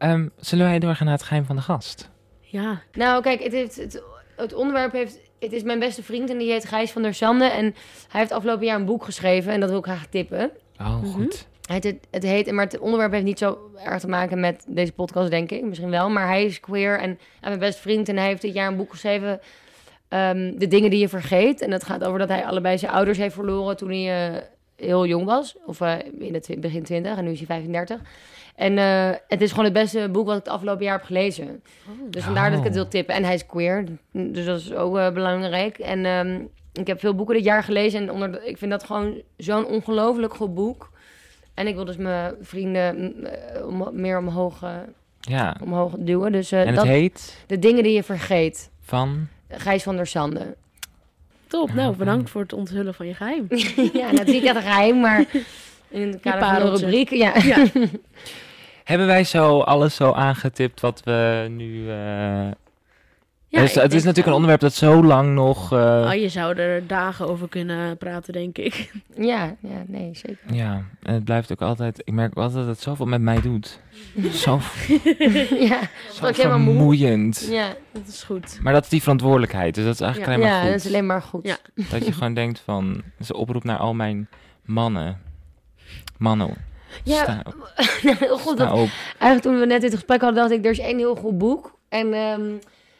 Ehm, zullen wij doorgaan naar het geheim van de gast? Ja, Nou, kijk, het, heeft, het, het onderwerp heeft... Het is mijn beste vriend en die heet Gijs van der Sande. En hij heeft afgelopen jaar een boek geschreven en dat wil ik graag tippen. Oh, Mhm. goed. Het, het, het heet, maar het onderwerp heeft niet zo erg te maken met deze podcast, denk ik. Misschien wel, maar hij is queer en, en mijn beste vriend. En hij heeft dit jaar een boek geschreven, ehm, De dingen die je vergeet. En dat gaat over dat hij allebei zijn ouders heeft verloren toen hij eh, heel jong was. Of eh, in het begin 20 en nu is hij 35. En eh, het is gewoon het beste boek wat ik het afgelopen jaar heb gelezen. Dus vandaar dat ik het Oh. wil tippen. En hij is queer, dus dat is ook eh, belangrijk. En ehm, ik heb veel boeken dit jaar gelezen. En onder, de- ik vind dat gewoon zo'n ongelooflijk goed boek. En ik wil dus mijn vrienden eh, meer omhoog, Ja, omhoog duwen. Dus eh, en het dat, heet de dingen die je vergeet. van... Gijs van der Sande. top. Nou, bedankt voor het onthullen van je geheim. <laughs> ja, dat is niet echt een geheim, maar <laughs> in het kader van de rubriek. Ja. Ja. <laughs> Hebben wij zo alles zo aangetipt wat we nu... eh, Ja, dus, het is natuurlijk een onderwerp dat zo lang nog... eh, Oh, je zou er dagen over kunnen praten, denk ik. <laughs> ja, ja, nee, zeker. Ja, en het blijft ook altijd... Ik merk ook altijd dat het zoveel met mij doet. <laughs> Zo, ja, <laughs> zo moe. vermoeiend. ja. Dat is goed. Maar dat is die verantwoordelijkheid. Dus dat is eigenlijk Ja. alleen maar ja goed. dat is alleen maar goed. Ja. Dat je gewoon denkt van... Dat is een oproep naar al mijn mannen. Mannen, Ja, sta, <laughs> heel goed. Dat, eigenlijk toen we net dit gesprek hadden, dacht ik, er is één heel goed boek. En ehm,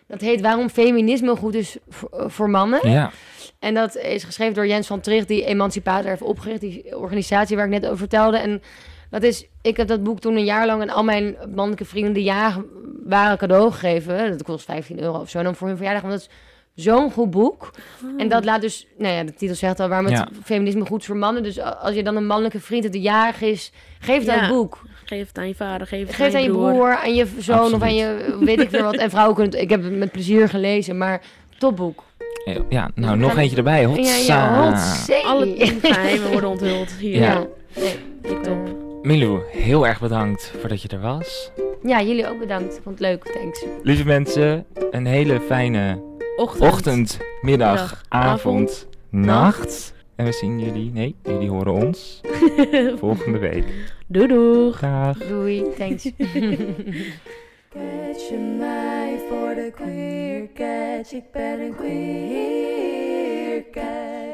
dat heet Waarom feminisme goed is voor, voor mannen. Ja, En dat is geschreven door Jens van Tricht, die Emancipator heeft opgericht. Die organisatie waar ik net over vertelde. En dat is, ik heb dat boek toen een jaar lang aan al mijn mannelijke vrienden die jagen waren cadeau gegeven. Dat kost 15 euro of zo dan voor hun verjaardag. Want dat is zo'n goed boek. En dat laat dus, nou ja, de titel zegt al waarom het Ja. feminisme goed is voor mannen. Dus als je dan een mannelijke vriend hebt die jarig is, geef dat Ja. boek. Geef het aan je vader, geef het Geef het aan je broer, aan je zoon of aan je weet ik veel wat. <laughs> En vrouwen kunnen het, ik heb het met plezier gelezen, maar topboek. ja nou nog eentje erbij. Ja, Hotsa. ja. Alle geheimen worden onthuld hier. Ja. Ja, nee, Ik top. Milou, heel erg bedankt voordat je er was. ja, jullie ook bedankt. Ik vond het leuk, thanks. Lieve mensen, een hele fijne Ochtend. ochtend, middag, Middag, avond, nacht. En we zien jullie, nee, jullie horen ons <laughs> volgende week. Doei doeg. Dag. Doei, thanks. <laughs> Catch mij voor de queer catch. Ik ben een queer catch.